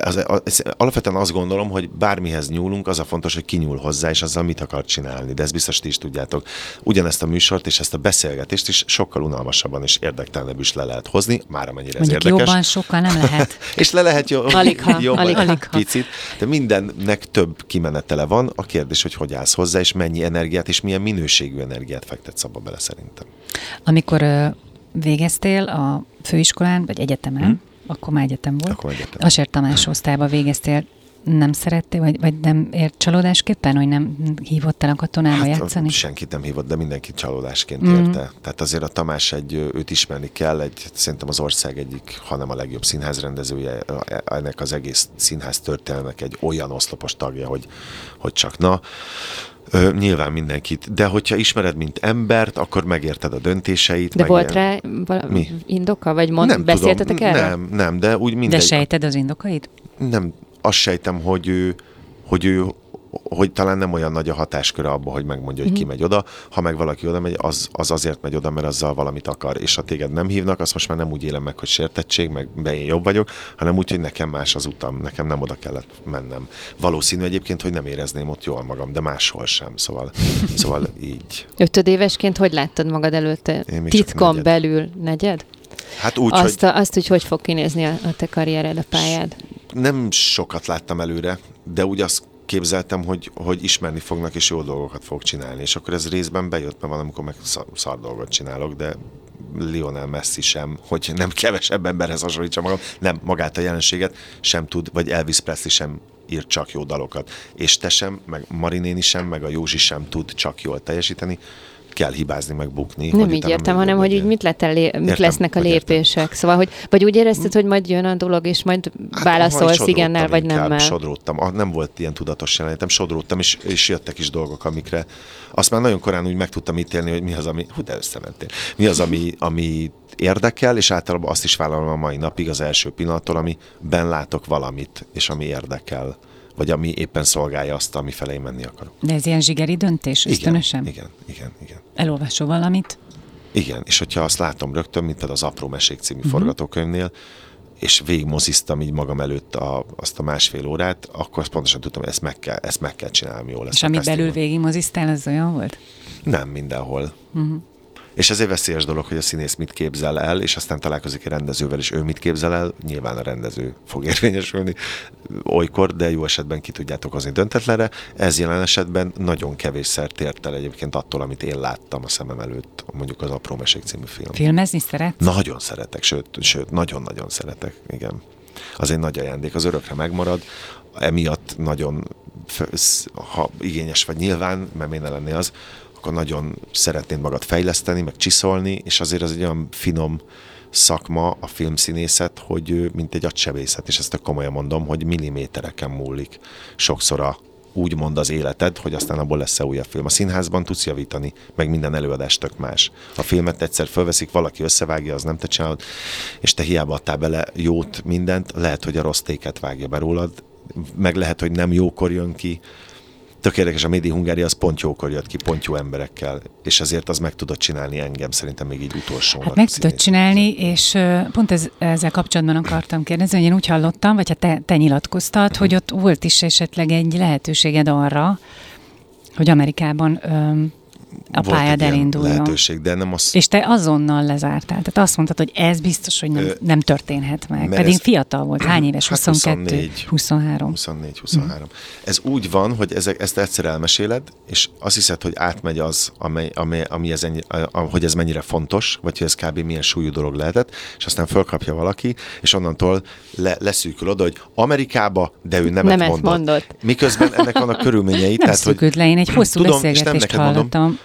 az, az, alapvetően azt gondolom, hogy bármihez nyúlunk, az a fontos, hogy ki nyúl hozzá, és azzal mit akar csinálni. De ezt biztos ti is tudjátok. Ugyanezt a műsort és ezt a beszélgetést is sokkal unalmasabban és érdektelenebb is le lehet hozni, már amennyire ez érdekes. jobban sokkal nem lehet. És le lehet jó, Aligha, jobban aligha. egy picit, de mindennek több kimenetele van. A kérdés, hogy hogy állsz hozzá, és mennyi energiát, és milyen minőségű energiát fektetsz abba bele szerintem. Amikor végeztél a főiskolán, vagy egyetemen, hmm. Akkor már egyetem volt, Akkor egyetem. Aser Tamás osztályba végeztél, nem szerettél, vagy, vagy nem ért csalódásképpen, hogy nem hívott el a katonába hát, játszani? Senkit nem hívott, de mindenki csalódásként mm. érte. Tehát azért a Tamás egy, őt ismerni kell, egy, szerintem az ország egyik, hanem a legjobb színházrendezője, ennek az egész színház történelmek egy olyan oszlopos tagja, hogy, hogy csak na. Ö, nyilván mindenkit, de hogyha ismered, mint embert, akkor megérted a döntéseit. De meg volt ilyen- rá vala- Mi? indoka? Vagy mond, nem beszéltetek tudom, erről? Nem, nem, de úgy mindegy. De sejted az indokait? nem, azt sejtem, hogy ő, hogy ő hogy talán nem olyan nagy a hatásköre abba, hogy megmondja, hogy ki megy oda. Ha meg valaki oda megy, az, az azért megy oda, mert azzal valamit akar. És ha téged nem hívnak, azt most már nem úgy élem meg, hogy sértettség, meg be én jobb vagyok, hanem úgy, hogy nekem más az utam, nekem nem oda kellett mennem. Valószínű egyébként, hogy nem érezném ott jól magam, de máshol sem. Szóval, szóval így. Ötödévesként hogy láttad magad előtte? Titkon negyed. belül negyed? Hát úgy, azt, hogy a, azt, hogy hogy fog kinézni a, a te karriered, a pályád? nem sokat láttam előre, de úgy azt képzeltem, hogy, hogy ismerni fognak, és jó dolgokat fog csinálni. És akkor ez részben bejött, mert van, amikor meg szar, szar dolgot csinálok, de Lionel Messi sem, hogy nem kevesebb emberhez hasonlítsa magam, nem magát a jelenséget sem tud, vagy Elvis Presley sem ír csak jó dalokat. És te sem, meg Marinéni sem, meg a Józsi sem tud csak jól teljesíteni. Kell hibázni, meg bukni. Nem így értem, hanem hogy legyen. mit, lett elé, mit Értem, lesznek a hogy értem. lépések. Szóval, hogy vagy úgy érezted, hogy majd jön a dolog, és majd Hát, válaszolsz igennel, vagy inkább, nemmel. Sodródtam. Ah, Nem volt ilyen tudatos jelenetem, sodródtam, és, és jöttek is dolgok, amikre azt már nagyon korán úgy meg tudtam ítélni, hogy mi az, ami, hú, de összementél. Mi az, ami, ami érdekel, és általában azt is vállalom a mai napig az első pillanattól, amiben látok valamit, és ami érdekel, vagy ami éppen szolgálja azt, ami felé menni akarok. De ez ilyen zsigeri döntés, ösztönösen? igen, igen, igen. Elolvasol valamit? Igen, és hogyha azt látom rögtön, mint például az Apró Mesék című uh-huh. forgatókönyvnél, és végigmoziztam így magam előtt a, azt a másfél órát, akkor azt pontosan tudtam, hogy ezt meg kell, ezt meg kell csinálni jól. És ami belül végigmozisztál, az olyan volt? Nem mindenhol. Uh-huh. És ez egy veszélyes dolog, hogy a színész mit képzel el, és aztán találkozik egy rendezővel, és ő mit képzel el, nyilván a rendező fog érvényesülni olykor, de jó esetben ki tudjátok hozni döntetlenre. Ez jelen esetben nagyon kevésszer tért el egyébként attól, amit én láttam a szemem előtt, mondjuk az Apró Mesék című film. Filmezni szeret? Nagyon szeretek, sőt, sőt nagyon-nagyon szeretek, igen. Az egy nagy ajándék, az örökre megmarad, emiatt nagyon, ha igényes vagy nyilván, mert miért ne lenné az, akkor nagyon szeretnéd magad fejleszteni, meg csiszolni, és azért az egy olyan finom szakma, a filmszínészet, hogy mint egy agysebészet, és ezt a komolyan mondom, hogy millimétereken múlik sokszor a úgymond az életed, hogy aztán abból lesz-e újabb film. A színházban tudsz javítani, meg minden előadás tök más. A filmet egyszer fölveszik, valaki összevágja, az nem te csinálod, és te hiába adtál bele jót, mindent, lehet, hogy a rossz téket vágja be rólad, meg lehet, hogy nem jókor jön ki, Tök érdekes, a Médi Hungária az pont jókor jött ki, pont jó emberekkel, és ezért az meg tudott csinálni engem, szerintem még így utolsó. Hát meg tudod csinálni, és pont ez, ezzel kapcsolatban akartam kérdezni, hogy én úgy hallottam, vagy hát te, te nyilatkoztad, Mhm. hogy ott volt is esetleg egy lehetőséged arra, hogy Amerikában ö, a Volt pályád elinduljon. lehetőség, de nem az... És te azonnal lezártál. Tehát azt mondtad, hogy ez biztos, hogy nem, nem történhet meg. mert Pedig ez- fiatal volt. Hány éves? Hát 22? 24. 23. 24-23. Ez úgy van, hogy ezek, ezt egyszer elmeséled, és azt hiszed, hogy átmegy az, amely, amely, ami ez ennyi, a, hogy ez mennyire fontos, vagy hogy ez kb. milyen súlyú dolog lehetett, és aztán fölkapja valaki, és onnantól le, leszűkül oda, hogy Amerikába, de ő nemet, Nemet mondott. mondott. Miközben ennek vannak körülményei. Nem tehát, hogy le, én egy hosszú Tudom, és nem beszélgetést neked mondom. hallottam Ö,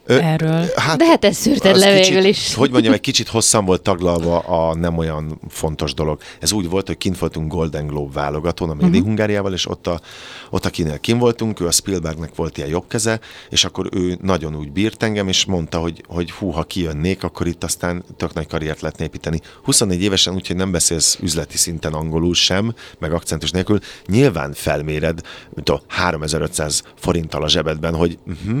erről. Hát, De hát ezt szűrted le kicsit, végül is. Hogy mondjam, egy kicsit hosszan volt taglalva a nem olyan fontos dolog. Ez úgy volt, hogy kint voltunk Golden Globe válogatón a Médi Mhm. uh-huh. Hungáriával, és ott, a, ott akinél kim voltunk, ő a Spielbergnek volt ilyen jobb keze, és akkor ő nagyon úgy bírt engem, és mondta, hogy, hogy hú, ha kijönnék, akkor itt aztán tök nagy karriert lehetne építeni. 24 évesen, úgyhogy nem beszélsz üzleti szinten angolul sem, meg akcentus nélkül, nyilván felméred, mint a 3500 forinttal a zsebedben, hogy uh-huh,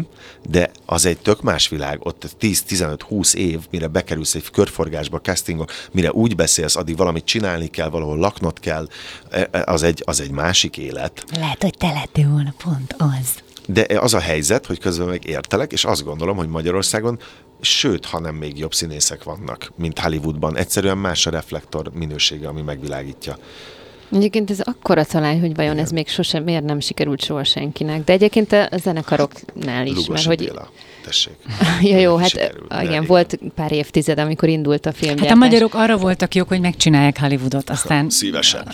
de az egy tök más világ, ott 10-15-20 év, mire bekerülsz egy körforgásba, castingba, mire úgy beszélsz, addig valamit csinálni kell, valahol laknod kell, e- e- az egy, az egy másik élet. Lehet, hogy te lettél volna pont az. De az a helyzet, hogy közben meg értelek, és azt gondolom, hogy Magyarországon sőt, ha nem még jobb színészek vannak, mint Hollywoodban. Egyszerűen más a reflektor minősége, ami megvilágítja. Egyébként ez akkora talán, hogy vajon ez még sosem, miért nem sikerült soha senkinek. De egyébként a zenekaroknál is, mert Lugosi hogy... Béla, tessék. Ja, jó, hát sikerült, igen, igen. volt pár évtized, amikor indult a filmgyártás. Hát a magyarok arra voltak jók, hogy megcsinálják Hollywoodot, aztán Szívesen.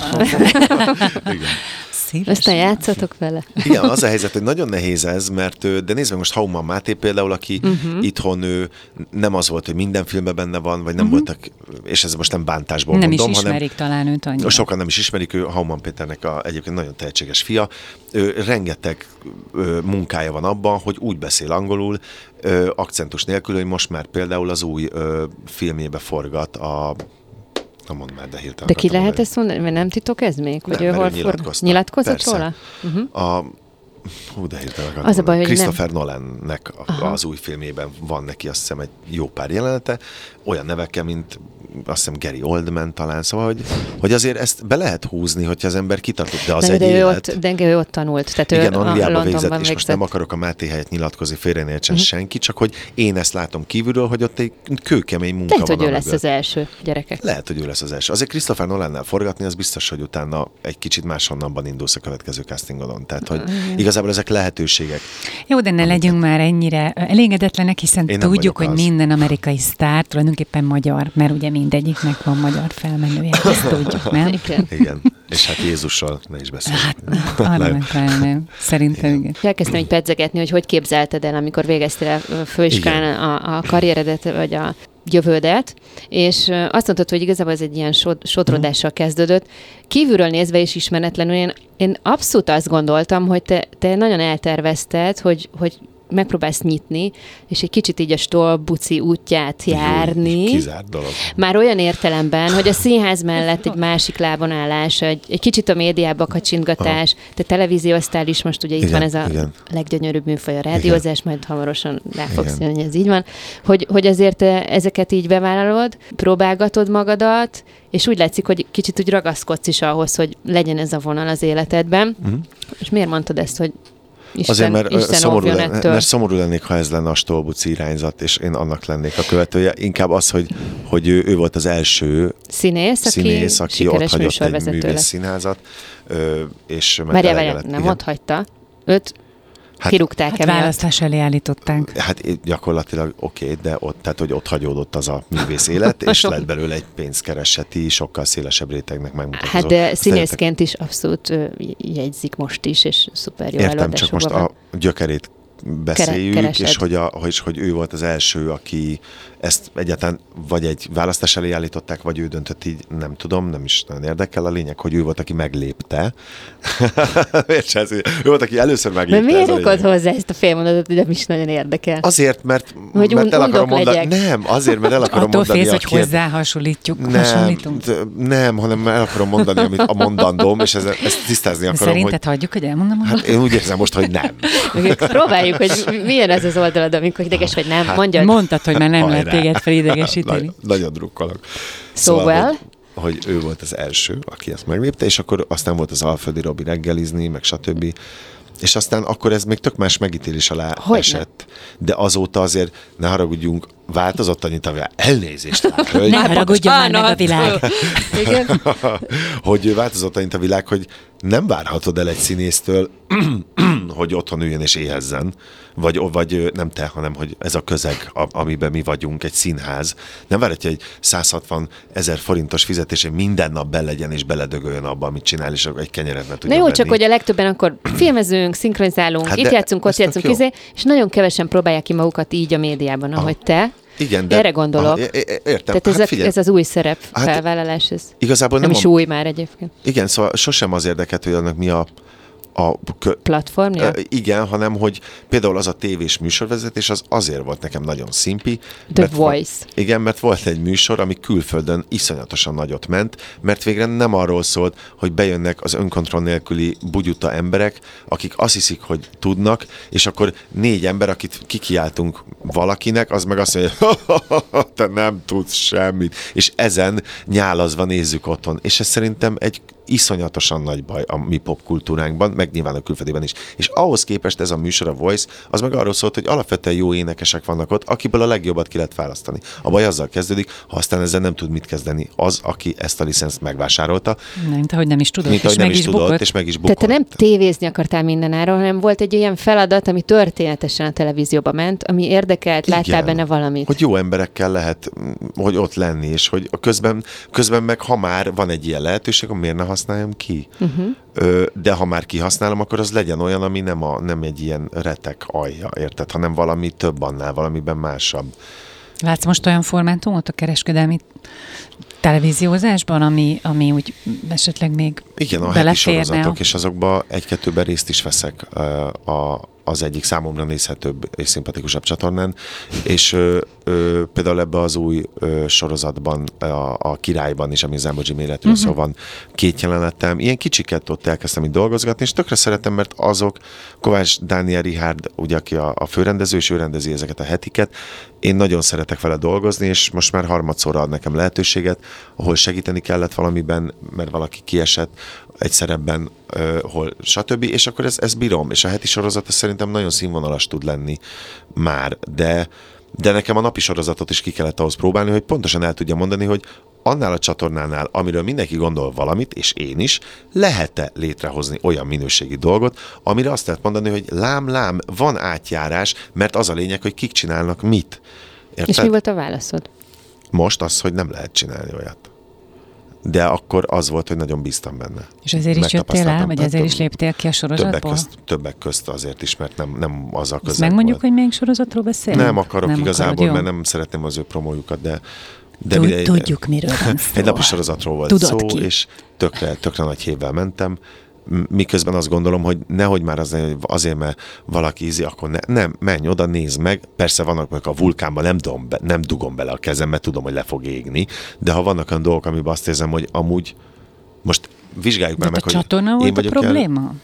Igen. szívesen. Aztán játszatok vele. Igen, az a helyzet, hogy nagyon nehéz ez, mert ő- de nézd meg most Hauman Máté például, aki uh-huh. itthon ő nem az volt, hogy minden filmben benne van, vagy nem uh-huh. voltak, és ez most nem bántásból Nem mondom, is hanem ismerik talán őt annyira. Sokan nem is ismerik, ő Hauman Péternek a, egyébként nagyon tehetséges fia. Ő, rengeteg ö, munkája van abban, hogy úgy beszél angolul, ö, akcentus nélkül, hogy most már például az új ö, filmjébe forgat a Na mondd már, de hirtelen. De ki lehet ezt mondani? Mert nem titok ez még? Hogy Nem, ő hol nyilatkozta. Nyilatkozott Persze. róla? Uh-huh. A, hú, de hirtelen Az a baj, hogy nem- Christopher Nolannek a- Aha. az új filmében van neki azt hiszem egy jó pár jelenete, olyan nevekkel, mint azt hiszem Gary Oldman talán, szóval, hogy, hogy azért ezt be lehet húzni, hogyha az ember kitartott, de az de, egy de, élet. ott, de ő ott tanult. Tehát Igen, ő a Angliába Londonban végzett, és most végzett. nem akarok a Máté helyett nyilatkozni, félreértsen uh-huh. senki, csak hogy én ezt látom kívülről, hogy ott egy kőkemény munka Lehet, van hogy ő lesz az első gyerekek. Lehet, hogy ő lesz az első. Azért Christopher Nolannál forgatni, az biztos, hogy utána egy kicsit máshonnanban indulsz a következő castingodon. Tehát, hogy igazából ezek lehetőségek. Jó, de ne legyünk már ennyire elégedetlenek, hiszen Én tudjuk, hogy az. minden amerikai sztár tulajdonképpen magyar, mert ugye mindegyiknek van magyar felmenője. Ezt tudjuk, nem? Igen. Igen. És hát Jézussal ne is beszéljünk. Hát, arra Nem. Szerintem igen. Elkezdtem így pedzegetni, hogy hogy képzelted el, amikor végeztél főiskolán a, a karrieredet, vagy a jövődet, és azt mondtad, hogy igazából ez egy ilyen sod, sodrodással kezdődött. Kívülről nézve is ismeretlenül, én, én abszolút azt gondoltam, hogy te, te nagyon eltervezted, hogy, hogy megpróbálsz nyitni, és egy kicsit így a stolbuci útját járni. Kizárt dolog. Már olyan értelemben, hogy a színház mellett egy másik lábon állás, egy, egy kicsit a médiába kacsintgatás, te televízióztál is, most ugye itt Igen, van ez a igen. leggyönyörűbb műfaj, a rádiózás, majd hamarosan rá fogsz Igen. jönni, hogy ez így van, hogy, hogy azért te ezeket így bevállalod, próbálgatod magadat, és úgy látszik, hogy kicsit úgy ragaszkodsz is ahhoz, hogy legyen ez a vonal az életedben. Mhm. És miért mondtad ezt, hogy Isten, Azért, mert, Isten szomorú, lenne, ettől? mert szomorú lennék, ha ez lenne a Stolbuci irányzat, és én annak lennék a követője. Inkább az, hogy, hogy ő, ő volt az első Színész, aki, színész, aki ott hagyott egy művész színházat, és Várjál, nem Igen. ott hagyta. Őt Hát- kirúgták Hát emiatt. választás elé állították. Hát gyakorlatilag oké, okay, de ott, tehát, hogy ott hagyódott az a művész élet, és lett belőle egy pénzkereseti, sokkal szélesebb rétegnek megmutatkozó. Hát de színészként is abszolút jegyzik most is, és szuper jó Értem, csak most előadásokban a gyökerét beszéljük, keresed. és hogy, a, hogy, hogy ő volt az első, aki ezt egyáltalán vagy egy választás elé állították, vagy ő döntött így, nem tudom, nem is nagyon érdekel. A lényeg, hogy ő volt, aki meglépte. Miért ez ő volt, aki először De meglépte. miért ez a rakod hozzá ezt a félmondatot, hogy nem is nagyon érdekel? Azért, mert, Hogy mert el akarom mondani. legyek. Nem, azért, mert el akarom Attól mondani félsz, a hogy hozzá hasonlítjuk, nem, hasonlítunk. nem, hanem el akarom mondani, amit a mondandóm, és ezt, ezt tisztázni akarom, Szerinted hogy hagyjuk, hogy elmondom? hát én úgy érzem most, hogy nem. Próbáljuk, hogy milyen ez az oldalad, amikor ideges vagy nem. Mondjad. Mondtad, hogy már nem lehet Hajrá. téged felidegesíteni. Nagy, nagyon drukkolok. Szóval? hogy, hogy ő volt az első, aki ezt meglépte, és akkor aztán volt az Alföldi Robi reggelizni, meg stb. És aztán akkor ez még tök más megítélés alá Hogyne. esett. De azóta azért, ne haragudjunk, változott annyit a világ. Elnézést, már, hölgy. Ne haragudjon már meg a világ. Igen. hogy változott annyit a világ, hogy nem várhatod el egy színésztől, hogy otthon üljön és éhezzen, vagy, vagy nem te, hanem hogy ez a közeg, amiben mi vagyunk, egy színház, nem várhatja egy 160 ezer forintos fizetésén minden nap be legyen és beledögöljön abba, amit csinál, és egy kenyeret ne Na tudjon jó, venni. csak hogy a legtöbben akkor filmezünk, szinkronizálunk, Hát itt játszunk, ott játszunk, izé, és nagyon kevesen próbálják ki magukat így a médiában, ahogy te. Igen, Erre gondolok. Ah, é- értem. Tehát ez, hát a, figyelj, ez az új szerep Hát felvállalás, ez igazából nem nem, is a, új már egyébként. Igen, szóval sosem az érdekelt, hogy annak mi a, a Platformja? Igen, hanem hogy például az a tévés műsorvezetés az azért volt nekem nagyon szimpi. The mert Voice. igen, mert volt egy műsor, ami külföldön iszonyatosan nagyot ment, mert végre nem arról szólt, hogy bejönnek az önkontroll nélküli bugyuta emberek, akik azt hiszik, hogy tudnak, és akkor négy ember, akit kikiáltunk valakinek, az meg azt mondja, hogy te nem tudsz semmit, és ezen nyálazva nézzük otthon. És ez szerintem egy iszonyatosan nagy baj a mi popkultúránkban, meg nyilván a külföldiben is. És ahhoz képest ez a műsor, a Voice, az meg arról szólt, hogy alapvetően jó énekesek vannak ott, akiből a legjobbat ki lehet választani. A baj azzal kezdődik, ha aztán ezzel nem tud mit kezdeni az, aki ezt a licenszt megvásárolta, Nem, mint ahogy nem is tudod, mint és ahogy nem meg is is tudott, bukott. és meg is Tehát bukott. te nem tévézni akartál mindenáról, hanem volt egy olyan feladat, ami történetesen a televízióba ment, ami érdekelt, láttál Igen. benne valamit. Hogy jó emberekkel lehet, mm, hogy ott lenni, és hogy a közben, közben meg, ha már van egy ilyen lehetőség, akkor miért ne használjam ki? Uh-huh. Ö, de ha már kihasználom, akkor az legyen olyan, ami nem, a, nem egy ilyen retek alja, érted? Hanem valami több annál, valamiben másabb. Látsz most olyan formátumot a kereskedelmi televíziózásban, ami, ami úgy esetleg még Igen, a heti beleférne? sorozatok, és azokba egy-kettőben részt is veszek ö, a, az egyik számomra nézhetőbb és szimpatikusabb csatornán, és ö, ö, például ebbe az új ö, sorozatban, a, a királyban is, ami az emoji méretű, uh-huh. szóval van két jelenetem, ilyen kicsiket ott elkezdtem így dolgozgatni, és tökre szeretem, mert azok, Kovács Dániel Richard, ugye, aki a, a főrendező, és ő rendezi ezeket a hetiket, én nagyon szeretek vele dolgozni, és most már harmadszorra ad nekem lehetőséget, ahol segíteni kellett valamiben, mert valaki kiesett egy szerepben, ö, hol stb. És akkor ez, ez bírom, és a heti sorozat ez szerintem nagyon színvonalas tud lenni már, de de nekem a napi sorozatot is ki kellett ahhoz próbálni, hogy pontosan el tudja mondani, hogy annál a csatornánál, amiről mindenki gondol valamit, és én is, lehet-e létrehozni olyan minőségi dolgot, amire azt lehet mondani, hogy lám, lám, van átjárás, mert az a lényeg, hogy kik csinálnak mit. Érted? És mi volt a válaszod? Most az, hogy nem lehet csinálni olyat. De akkor az volt, hogy nagyon bíztam benne. És ezért is jöttél el, vagy ezért is léptél ki a sorozatból? Többek közt, többek közt azért is, mert nem, nem az a közeg Megmondjuk, volt. hogy melyik sorozatról beszélünk? Nem akarok nem igazából, akarod, mert nem szeretném az ő promójukat, de de Tud, egy, tudjuk, miről van szó. Egy lapos sorozatról volt Tudod szó, ki? és tökre, tökre nagy hévvel mentem miközben azt gondolom, hogy nehogy már az, azért, mert valaki ízi, akkor ne, nem, menj oda, nézd meg. Persze vannak meg a vulkánban, nem, dugom be, nem dugom bele a kezem, mert tudom, hogy le fog égni, de ha vannak olyan dolgok, amiben azt érzem, hogy amúgy most vizsgáljuk már meg, a hogy csatorna én volt a probléma? El,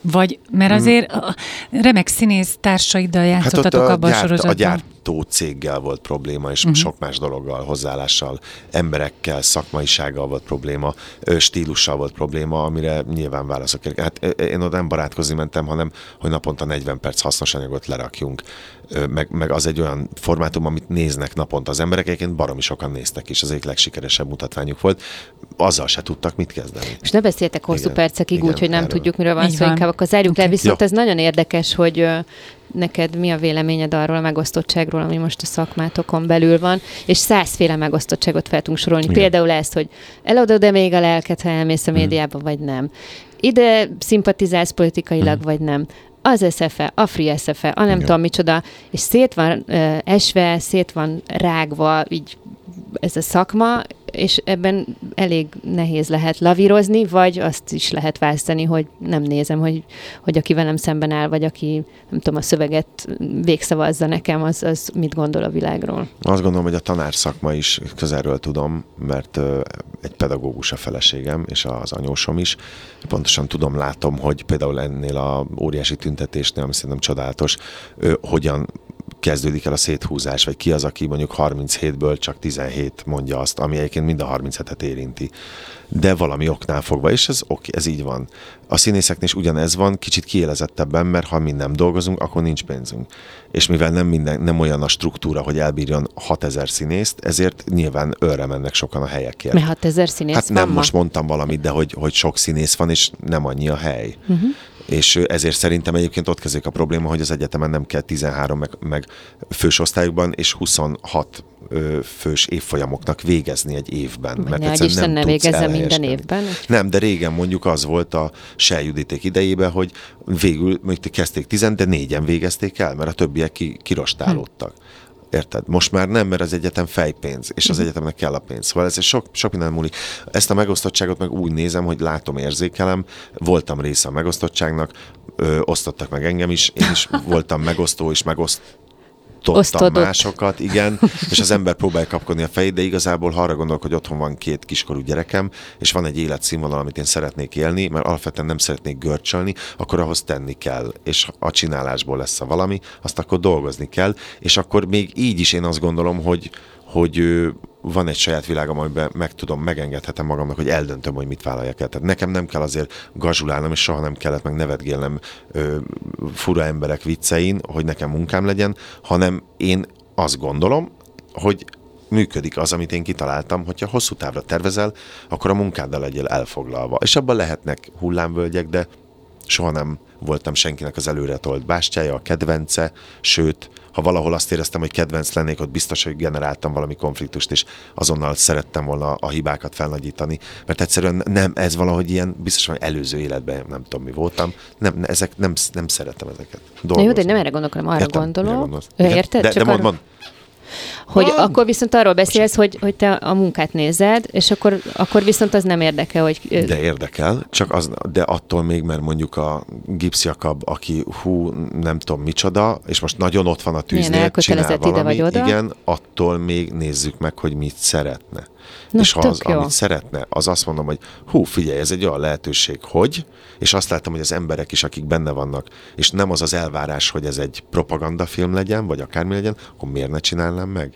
vagy, mert hmm. azért a remek színész társaiddal játszottatok hát abban a, gyárt, a sorozatban. A gyártó céggel volt probléma, és uh-huh. sok más dologgal, hozzáállással, emberekkel, szakmaisággal volt probléma, stílussal volt probléma, amire nyilván válaszok. Hát én oda nem barátkozni mentem, hanem hogy naponta 40 perc hasznos anyagot lerakjunk. Meg, meg az egy olyan formátum, amit néznek naponta az emberek, egyébként baromi sokan néztek, és az egyik legsikeresebb mutatványuk volt. Azzal se tudtak mit kezdeni. És ne beszéltek hosszú igen, percekig úgy, hogy nem erről. tudjuk, miről van szó, inkább akkor zárjuk okay. le. Viszont ja. ez nagyon érdekes, hogy neked mi a véleményed arról a megosztottságról, ami most a szakmátokon belül van, és százféle megosztottságot fel tudunk sorolni. Igen. Például ezt, hogy eladod e még a lelket, ha elmész a mhm. médiába, mm. vagy nem. Ide szimpatizálsz politikailag, mm. vagy nem az SFE, a Free SFE, a nem Igen. tudom micsoda, és szét van uh, esve, szét van rágva, így ez a szakma, és ebben elég nehéz lehet lavírozni, vagy azt is lehet választani, hogy nem nézem, hogy, hogy aki velem szemben áll, vagy aki, nem tudom, a szöveget végszavazza nekem, az, az mit gondol a világról. Azt gondolom, hogy a tanár szakma is közelről tudom, mert egy pedagógus a feleségem, és az anyósom is. Pontosan tudom, látom, hogy például ennél a óriási tüntetésnél, ami szerintem csodálatos, hogyan kezdődik el a széthúzás, vagy ki az, aki mondjuk 37-ből csak 17 mondja azt, ami egyébként mind a 37-et érinti. De valami oknál fogva, és ez, ok, ez így van. A színészeknél is ugyanez van, kicsit kiélezettebben, mert ha mi nem dolgozunk, akkor nincs pénzünk. És mivel nem, minden, nem olyan a struktúra, hogy elbírjon 6000 színészt, ezért nyilván őre mennek sokan a helyekért. Mert 6000 színész Hát nem, most mondtam valamit, de hogy, hogy sok színész van, és nem annyi a hely. Uh-huh és ezért szerintem egyébként ott kezdődik a probléma, hogy az egyetemen nem kell 13 meg, meg fős osztályokban, és 26 fős évfolyamoknak végezni egy évben. Mert ne, Isten nem ne végezze minden évben? Nem, de régen mondjuk az volt a se Juditék idejében, hogy végül mondjuk kezdték tizen, de négyen végezték el, mert a többiek ki, kirostálódtak. Hm. Érted? Most már nem, mert az egyetem fejpénz, és az mhm. egyetemnek kell a pénz. Szóval ez sok, sok minden múlik. Ezt a megosztottságot meg úgy nézem, hogy látom, érzékelem, voltam része a megosztottságnak, ö, osztottak meg engem is, én is voltam megosztó és megoszt osztottam másokat, igen, és az ember próbálja kapkodni a fejét, de igazából ha arra gondolok, hogy otthon van két kiskorú gyerekem, és van egy életszínvonal, amit én szeretnék élni, mert alapvetően nem szeretnék görcsölni, akkor ahhoz tenni kell, és a csinálásból lesz a valami, azt akkor dolgozni kell, és akkor még így is én azt gondolom, hogy, hogy van egy saját világom, amiben meg tudom, megengedhetem magamnak, hogy eldöntöm, hogy mit vállaljak el. Tehát nekem nem kell azért gazsulálnom, és soha nem kellett meg nevetgélnem ö, fura emberek viccein, hogy nekem munkám legyen, hanem én azt gondolom, hogy működik az, amit én kitaláltam, hogyha hosszú távra tervezel, akkor a munkáddal legyél elfoglalva. És abban lehetnek hullámvölgyek, de soha nem voltam senkinek az előre tolt bástyája, a kedvence, sőt, ha valahol azt éreztem, hogy kedvenc lennék, ott biztos, hogy generáltam valami konfliktust, és azonnal szerettem volna a hibákat felnagyítani, mert egyszerűen nem, ez valahogy ilyen, biztos, hogy előző életben nem tudom mi voltam, nem, ezek nem, nem szeretem ezeket. Dolgozni. Jó, de nem erre gondolok, hanem arra Értem, gondolok. Érted? De, Csak de arra... mond, hogy ah. akkor viszont arról beszélsz, hogy, hogy te a munkát nézed, és akkor, akkor viszont az nem érdekel, hogy... De érdekel, csak az, de attól még, mert mondjuk a Jakab, aki hú, nem tudom micsoda, és most nagyon ott van a tűznél, csinál valami, ide vagy oda. igen, attól még nézzük meg, hogy mit szeretne. Na, és ha az, jó. amit szeretne, az azt mondom, hogy hú, figyelj, ez egy olyan lehetőség, hogy, és azt láttam, hogy az emberek is, akik benne vannak, és nem az az elvárás, hogy ez egy propagandafilm legyen, vagy akármi legyen, akkor miért ne csinálnám meg?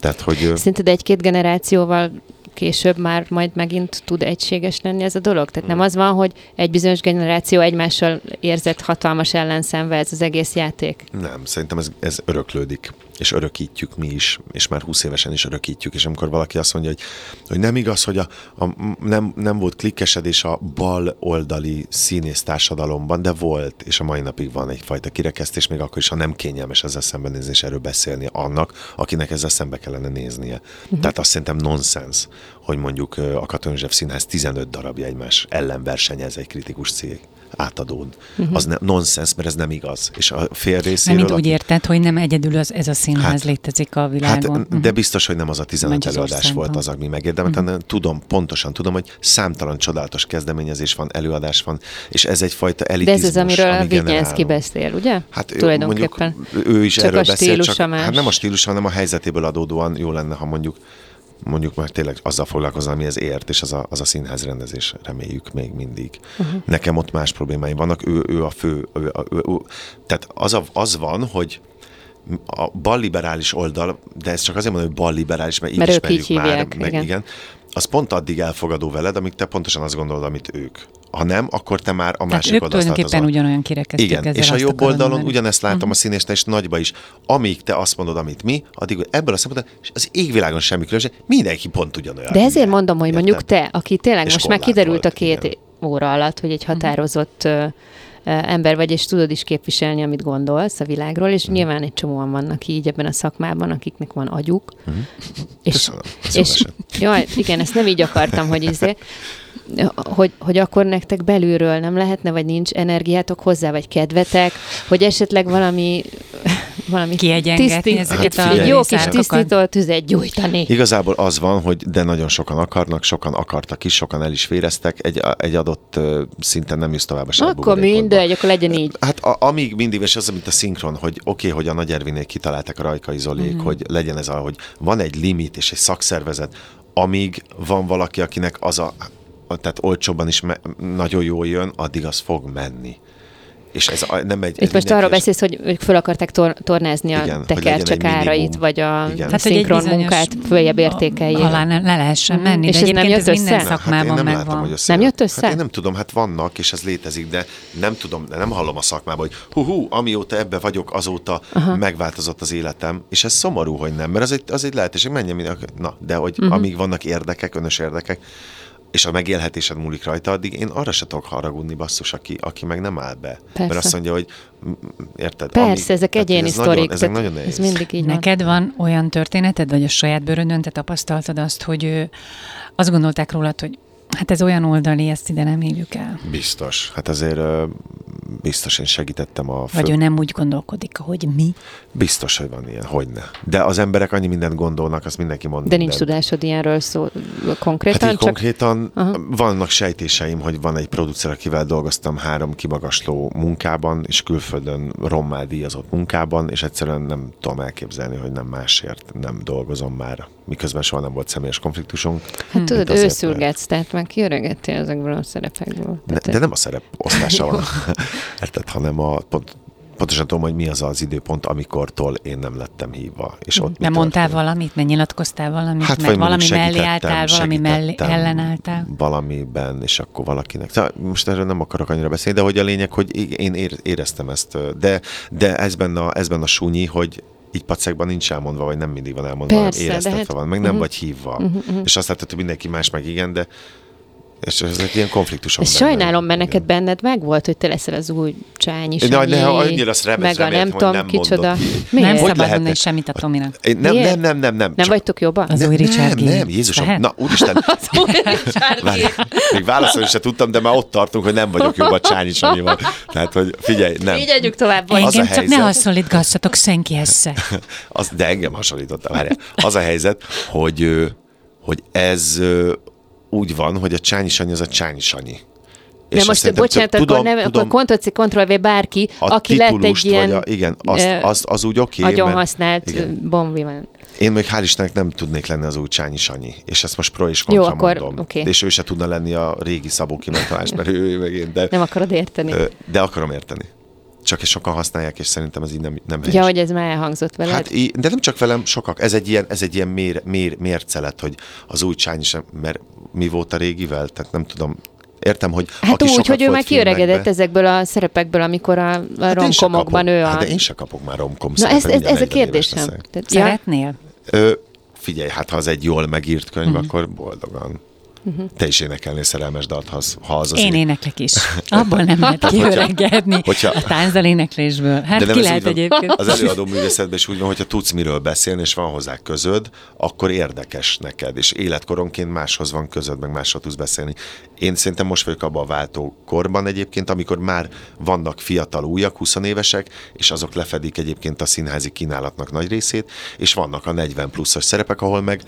Tehát, hogy... Szerinted egy-két generációval később már majd megint tud egységes lenni ez a dolog? Tehát nem az van, hogy egy bizonyos generáció egymással érzett hatalmas ellenszenve ez az egész játék? Nem, szerintem ez, ez öröklődik, és örökítjük mi is, és már 20 évesen is örökítjük, és amikor valaki azt mondja, hogy, hogy nem igaz, hogy a, a, nem, nem volt klikkesedés a bal oldali színész társadalomban, de volt, és a mai napig van egyfajta kirekesztés, még akkor is, ha nem kényelmes ezzel szembenézni, és erről beszélni annak, akinek ezzel szembe kellene néznie. Uh-huh. Tehát azt szerintem nonsens, hogy mondjuk a Katon József Színház 15 darabja egymás ellen versenyez egy kritikus cég átadón. Uh-huh. Az ne, nonsens, mert ez nem igaz. És a fél részéről... Nem, mint úgy érted, hogy nem egyedül az, ez a színház hát, létezik a világon. Hát, uh-huh. De biztos, hogy nem az a 15 az előadás országban. volt az, ami megérdemelt, uh-huh. tudom, pontosan tudom, hogy számtalan csodálatos kezdeményezés van, előadás van, és ez egyfajta elitizmus. De ez az, amiről ami a Vignyánszki beszél, ugye? Hát Tulajdonképpen. Mondjuk, ő is csak erről beszél, csak más. hát nem a stílus, hanem a helyzetéből adódóan jó lenne, ha mondjuk mondjuk már tényleg azzal foglalkozom, ami ez ért, és az a, az a színház rendezés, reméljük még mindig. Uh-huh. Nekem ott más problémáim vannak, ő, ő a fő, ő, ő, ő, tehát az, a, az van, hogy a balliberális oldal, de ez csak azért mondom, hogy balliberális, mert, mert így ismerjük így már, hívják, meg igen. igen, az pont addig elfogadó veled, amíg te pontosan azt gondolod, amit ők. Ha nem, akkor te már a másik oldalon tulajdonképpen ugyanolyan kirekeztük Igen, és a jobb oldalon mondani. ugyanezt látom uh-huh. a színésznál és nagyba is. Amíg te azt mondod, amit mi, addig ebből a szempontból, és az égvilágon semmi különbség, mindenki pont ugyanolyan. De ezért minden. mondom, hogy Értem? mondjuk te, aki tényleg és most már kiderült volt, a két igen. óra alatt, hogy egy mhm. határozott uh-huh ember vagy, és tudod is képviselni, amit gondolsz a világról, és mm. nyilván egy csomóan vannak így ebben a szakmában, akiknek van agyuk. Mm. És, Köszönöm. és jaj, igen, ezt nem így akartam, hogy izé, hogy, hogy akkor nektek belülről nem lehetne, vagy nincs energiátok hozzá, vagy kedvetek, hogy esetleg valami valami kiegyengetni ezeket a jó kis tisztító tüzet gyújtani. Igazából az van, hogy de nagyon sokan akarnak, sokan akartak is, sokan el is véreztek, egy, egy adott szinten nem jössz tovább a Akkor mindegy, akkor legyen így. Hát a, amíg mindig, és az, mint a szinkron, hogy oké, okay, hogy a Nagy Ervinék kitalálták a Rajkai Zolék, mm. hogy legyen ez a, hogy van egy limit és egy szakszervezet, amíg van valaki, akinek az a tehát olcsóban is me- nagyon jól jön, addig az fog menni. És ez a, nem egy... Itt most arról beszélsz, hogy ők föl akarták tor- tornázni a igen, tekercsek árait, vagy a igen. Tehát, szinkron munkát följebb értékeljék. Alá ne, le lehessen mm. menni, és de nem jött össze? minden szakmában hát nem megvan. Látom, hogy nem jött össze? Hát én nem tudom, hát vannak, és ez létezik, de nem tudom, nem hallom a szakmában, hogy hú, hú amióta ebbe vagyok, azóta Aha. megváltozott az életem, és ez szomorú, hogy nem, mert az egy, az egy lehetőség, menjen, na, de hogy uh-huh. amíg vannak érdekek, önös érdekek, és a megélhetésed múlik rajta, addig én arra se tudok haragudni, basszus, aki, aki meg nem áll be. Persze. Mert azt mondja, hogy érted? Persze, ami, ezek egyéni ez sztorik. Nagyon, ezek nagyon nehéz. Ez mindig így Neked van. van olyan történeted, vagy a saját bőrödön te tapasztaltad azt, hogy ő, azt gondolták rólad, hogy Hát ez olyan oldali, ezt ide nem hívjuk el. Biztos. Hát azért biztos én segítettem a... Fő... Vagy ő nem úgy gondolkodik, hogy mi? Biztos, hogy van ilyen, hogy ne. De az emberek annyi mindent gondolnak, azt mindenki mond. De nincs tudásod ilyenről szó konkrétan? Hát így csak... konkrétan Aha. vannak sejtéseim, hogy van egy producer, akivel dolgoztam három kimagasló munkában, és külföldön rommá díjazott munkában, és egyszerűen nem tudom elképzelni, hogy nem másért nem dolgozom már, miközben soha nem volt személyes konfliktusunk. Hát tudod, őszülgetsz, tehát már kiöregettél ezekből a szerepekből. Ne, de nem a szerep osztása van, érted, hanem a, pont, pontosan tudom, hogy mi az az időpont, amikortól én nem lettem hívva. És ott nem mondtál történt? valamit, nem nyilatkoztál valamit, hát, meg valami mellé álltál, valami mellé ellenálltál? Valamiben, és akkor valakinek. Tehát most erről nem akarok annyira beszélni, de hogy a lényeg, hogy én éreztem ezt. De, de ez benne a, ez benne a súnyi, hogy így pacekban nincs elmondva, vagy nem mindig van elmondva, Persze, éreztetve hát, van, meg nem uh-huh. vagy hívva. Uh-huh, uh-huh. És azt látod, hogy mindenki más meg igen, de és ezek ilyen konfliktusok. Ezt sajnálom, mert neked benned megvolt, hogy te leszel az új Csányi Sanyi, ne, annyira azt remesz, meg a nem tudom nem kicsoda. Miért? Nem szabad mondani semmit a Tominak. Nem, nem, nem, nem, nem. Nem vagytok jobban? Az új Richard Nem, nem, Jézusom. Na, úristen. az új Richard Még válaszolni se tudtam, de már ott tartunk, hogy nem vagyok jobb a Csányi Sanyival. Tehát, hogy figyelj, nem. Így együk tovább. Engem csak ne hasonlítgassatok senkihez se. De engem hasonlítottam. Az a helyzet, hogy hogy ez úgy van, hogy a Csányi Sanyi az a Csányi Sanyi. És De most, bocsánat, tudom, akkor, nem, tudom, akkor Ctrl-C, Ctrl-V bárki, aki lett egy ilyen... A, igen, az, az, az úgy oké. Okay, nagyon használt bombi van. Én még hál' Istennek nem tudnék lenni az új Csányi Sanyi, és ezt most pro és kontra Jó, akkor, mondom. Okay. És ő se tudna lenni a régi Szabó Kimentalás, mert ő, ő meg én. De, nem akarod érteni. De akarom érteni. Csak ezt sokan használják, és szerintem ez így nem, nem helyes. Ja, hogy ez már elhangzott veled? Hát, de nem csak velem, sokak. Ez egy ilyen, ez egy ilyen mér, mér, mércelet, hogy az új csány is, mert mi volt a régivel? Tehát nem tudom, értem, hogy Hát aki úgy, hogy ő már kiöregedett ezekből a szerepekből, amikor a, a Hát romkomokban ő a... Hát de én se kapok már romkom Na ez, ez, ez a 40 éves kérdésem. Tehát, Szeretnél? Ö, figyelj, hát ha az egy jól megírt könyv, uh-huh. akkor boldogan. Uh-huh. Te is énekelnél szerelmes dalt, ha az, ha az, az Én éneklek is. Abból nem lehet kiöregedni. hogyha- A táncdal éneklésből. Hát De nem ki lehet egyébként. Az előadó művészetben is úgy van, hogyha tudsz miről beszélni, és van hozzá közöd, akkor érdekes neked, és életkoronként máshoz van közöd, meg másról tudsz beszélni. Én szerintem most vagyok abban a váltó korban egyébként, amikor már vannak fiatal újak, 20 évesek, és azok lefedik egyébként a színházi kínálatnak nagy részét, és vannak a 40 pluszos szerepek, ahol meg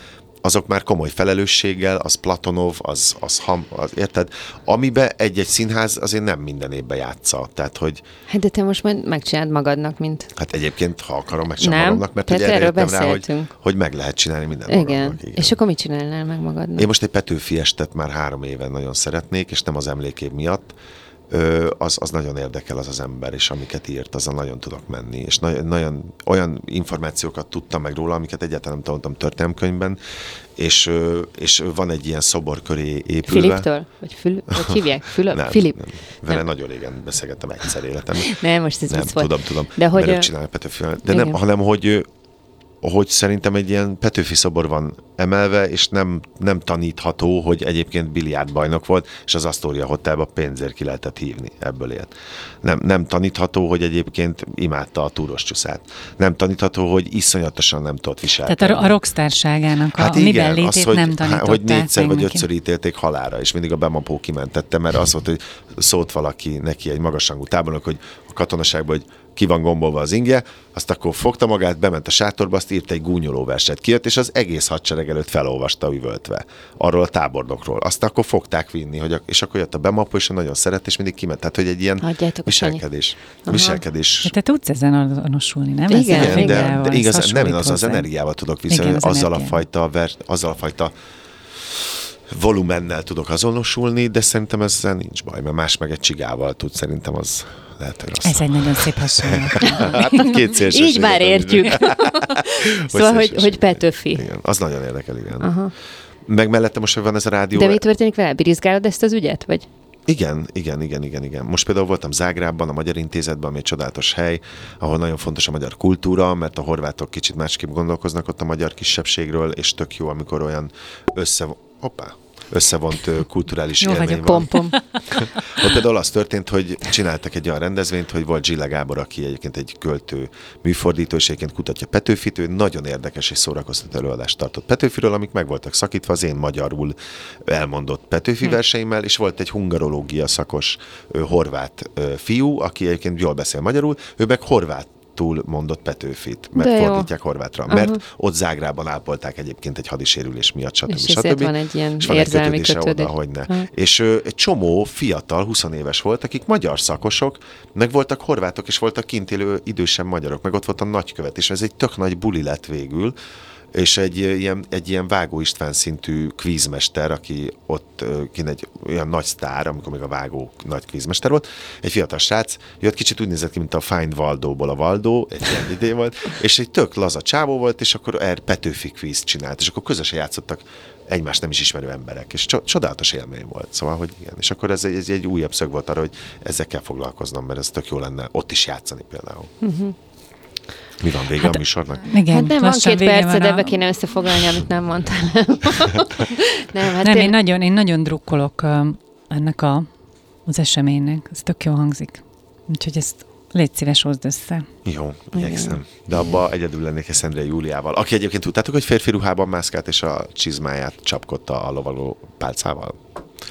azok már komoly felelősséggel, az Platonov, az, az Ham, az, érted? Amibe egy-egy színház azért nem minden évben játsza. Tehát, hogy Hát de te most majd megcsináld magadnak, mint... Hát egyébként, ha akarom, meg sem Nem, magamnak, mert ugye erről rá, hogy, hogy meg lehet csinálni minden Igen. magamnak. Igen. És akkor mit csinálnál meg magadnak? Én most egy Petőfi estet már három éven nagyon szeretnék, és nem az emlékév miatt. Az, az nagyon érdekel az az ember, és amiket írt, azon nagyon tudok menni. És nagyon, nagyon olyan információkat tudtam meg róla, amiket egyáltalán nem tanultam történelmkönyvben, és, és van egy ilyen szobor köré épülve. Filiptől? Vagy Fül... Hogy hívják? Fülöp? Nem, Filip? nem. Vele Nem. nagyon régen beszélgettem egyszer életemben. Nem, most ez Nem, vicc volt. tudom, tudom. De hogy... mert ők ö, csinálják Petőfi. De nem, igen. hanem hogy, hogy szerintem egy ilyen Petőfi szobor van emelve, és nem, nem tanítható, hogy egyébként biliárdbajnok volt, és az Astoria Hotelba pénzért ki lehetett hívni, ebből élt. Nem, nem tanítható, hogy egyébként imádta a túros csúszát. Nem tanítható, hogy iszonyatosan nem tudott viselni. Tehát a, a rockstárságának Hát a miben igen, létét az, hogy, nem tanították hogy négyszer vagy neki. ötször ítélték halára, és mindig a bemapó kimentette, mert az volt, hogy szólt valaki neki egy magasrangú tábornok, hogy a katonaságban, hogy ki van gombolva az inge, azt akkor fogta magát, bement a sátorba, azt írt egy gúnyoló verset kijött, és az egész hadsereg előtt felolvasta üvöltve. Arról a tábornokról. Azt akkor fogták vinni, hogy a, és akkor jött a bemapó, és nagyon szeret, és mindig kiment. Tehát, hogy egy ilyen Hagyjátok a viselkedés. Viselkedés. De te tudsz ezen azonosulni, nem? Igen, a Igen, de, de igaz, nem, hasonlít az az energiával tudok viszonyulni, Igen, az azzal a energiával. fajta, ver, azzal a fajta volumennel tudok azonosulni, de szerintem ezzel nincs baj, mert más meg egy csigával tud, szerintem az lehet, hogy. Ez egy nagyon szép hasonlat. Hát két szélsőséget Így már értjük. szóval, hogy, szélsőség. hogy Petőfi. Igen, az nagyon érdekel, igen. Aha. Meg mellette most, hogy van ez a rádió. De mi történik vele? Birizgálod ezt az ügyet? Vagy? Igen, igen, igen, igen, igen. Most például voltam Zágrában, a Magyar Intézetben, ami egy csodálatos hely, ahol nagyon fontos a magyar kultúra, mert a horvátok kicsit másképp gondolkoznak ott a magyar kisebbségről, és tök jó, amikor olyan össze... Hoppá! Összevont kulturális Jó élmény vagyok, van. Pom-pom. Ott például az történt, hogy csináltak egy olyan rendezvényt, hogy volt Zsilla Gábor, aki egyébként egy költő műfordító, és egyébként kutatja Petőfit, ő nagyon érdekes és szórakoztató előadást tartott Petőfiről, amik meg voltak szakítva az én magyarul elmondott Petőfi verseimmel, és volt egy hungarológia szakos ö, horvát ö, fiú, aki egyébként jól beszél magyarul, ő meg horvát túl mondott Petőfit, mert De jó. fordítják horvátra. Mert ott Zágrában ápolták egyébként egy hadisérülés miatt, stb. És stb. van egy ilyen És van érzelmi kötődése kötődés. Oda, hogy ne. Aha. És ö, egy csomó fiatal, 20 éves volt, akik magyar szakosok, meg voltak horvátok, és voltak kint élő idősebb magyarok, meg ott volt a nagykövet, és ez egy tök nagy buli lett végül, és egy ilyen, egy ilyen Vágó István szintű kvízmester, aki ott kint egy olyan nagy sztár, amikor még a Vágó nagy kvízmester volt, egy fiatal srác, jött kicsit úgy nézett ki, mint a Find Valdóból a Valdó, egy ilyen idé volt, és egy tök laza csávó volt, és akkor er Petőfi kvízt csinált, és akkor közösen játszottak egymást nem is ismerő emberek, és cso- csodálatos élmény volt. Szóval, hogy igen. És akkor ez egy, ez egy újabb szög volt arra, hogy ezzel kell foglalkoznom, mert ez tök jó lenne ott is játszani például. Uh-huh. Mi van vége hát, a műsornak? Igen, Hát nem, van két perced, van a- ebbe kéne összefoglalni, amit nem mondtál. nem, hát Nem, én, én nagyon, én nagyon drukkolok um, ennek a, az eseménynek. Ez tök jó hangzik. Úgyhogy ezt légy szíves, hozd össze. Jó, igyekszem. De abba egyedül lennék Eszendre Júliával, aki egyébként tudtátok, hogy férfi ruhában mászkált, és a csizmáját csapkodta a lovaló pálcával.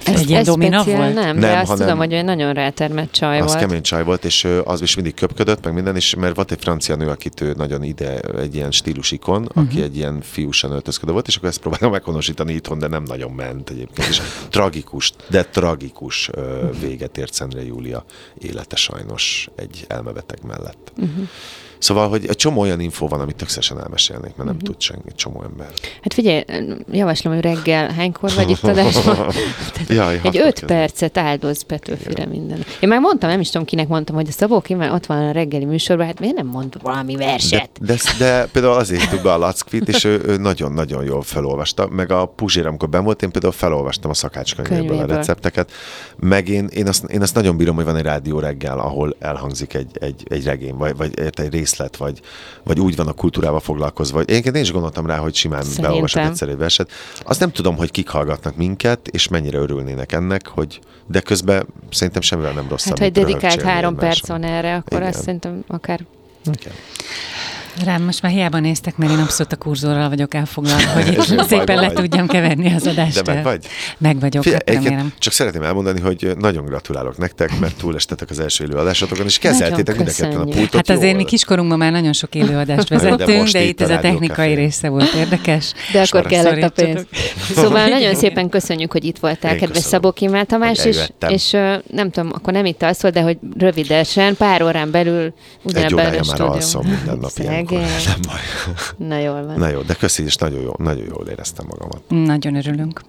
Ez, egy ilyen domina volt? Nem, de Nem, azt hanem- tudom, hogy egy nagyon rátermett csaj Az volt. kemény csaj volt, és az is mindig köpködött, meg minden, és mert volt egy francia nő, akit ő nagyon ide, egy ilyen stílusikon, uh-huh. aki egy ilyen fiúsan öltözködő volt, és akkor ezt próbálom meghonosítani itthon, de nem nagyon ment egyébként. És tragikus, de tragikus véget ért Szendre Júlia élete sajnos egy elmebeteg mellett. Uh-huh. Szóval, hogy egy csomó olyan info van, amit tökéletesen elmesélnék, mert nem uh-huh. tud senki, egy csomó ember. Hát figyelj, javaslom, hogy reggel hánykor vagy itt adásban? Jaj, egy öt percet áldoz Petőfire minden. Én már mondtam, nem is tudom kinek mondtam, hogy a Szabó Kimmel ott van a reggeli műsorban, hát miért nem mond valami verset? De, de, de például azért hívtuk be a Lackvit, és ő, nagyon-nagyon jól felolvasta, meg a Puzsér, amikor ben volt, én például felolvastam a szakácskönyvéből a recepteket, meg én, én, azt, én azt nagyon bírom, hogy van egy rádió reggel, ahol elhangzik egy, egy, egy regény, vagy, vagy egy részlet, vagy, vagy úgy van a kultúrával foglalkozva. Vagy, én is gondoltam rá, hogy simán Szerintem. beolvasok egyszer egy verset. Azt nem tudom, hogy kik hallgatnak minket, és mennyire örülnének ennek, hogy de közben szerintem semmivel nem rosszabb. Hát, hogy dedikált három perc van erre, akkor Igen. azt szerintem akár... Igen. Rám most már hiába néztek, mert én abszolút a kurzorral vagyok elfoglalva, hogy itt szépen le tudjam keverni az adást. De meg vagy? Meg vagyok, Fia, hát. Csak szeretném elmondani, hogy nagyon gratulálok nektek, mert túlestetek az első élőadásotokon, és kezeltétek mind a a pultot. Hát azért jól. mi kiskorunkban már nagyon sok élőadást vezettünk, de, de itt ez a technikai része volt érdekes. De akkor kellett a pénz. Szóval nagyon szépen köszönjük, hogy itt voltál, kedves Szabó Kimál Tamás, és, és nem tudom, akkor nem itt alszol, de hogy rövidesen, pár órán belül ugyanebben a stúdió. minden nap Nem baj. Na jól van. Na jó, de köszi, és nagyon jó, nagyon jól éreztem magamat. Nagyon örülünk.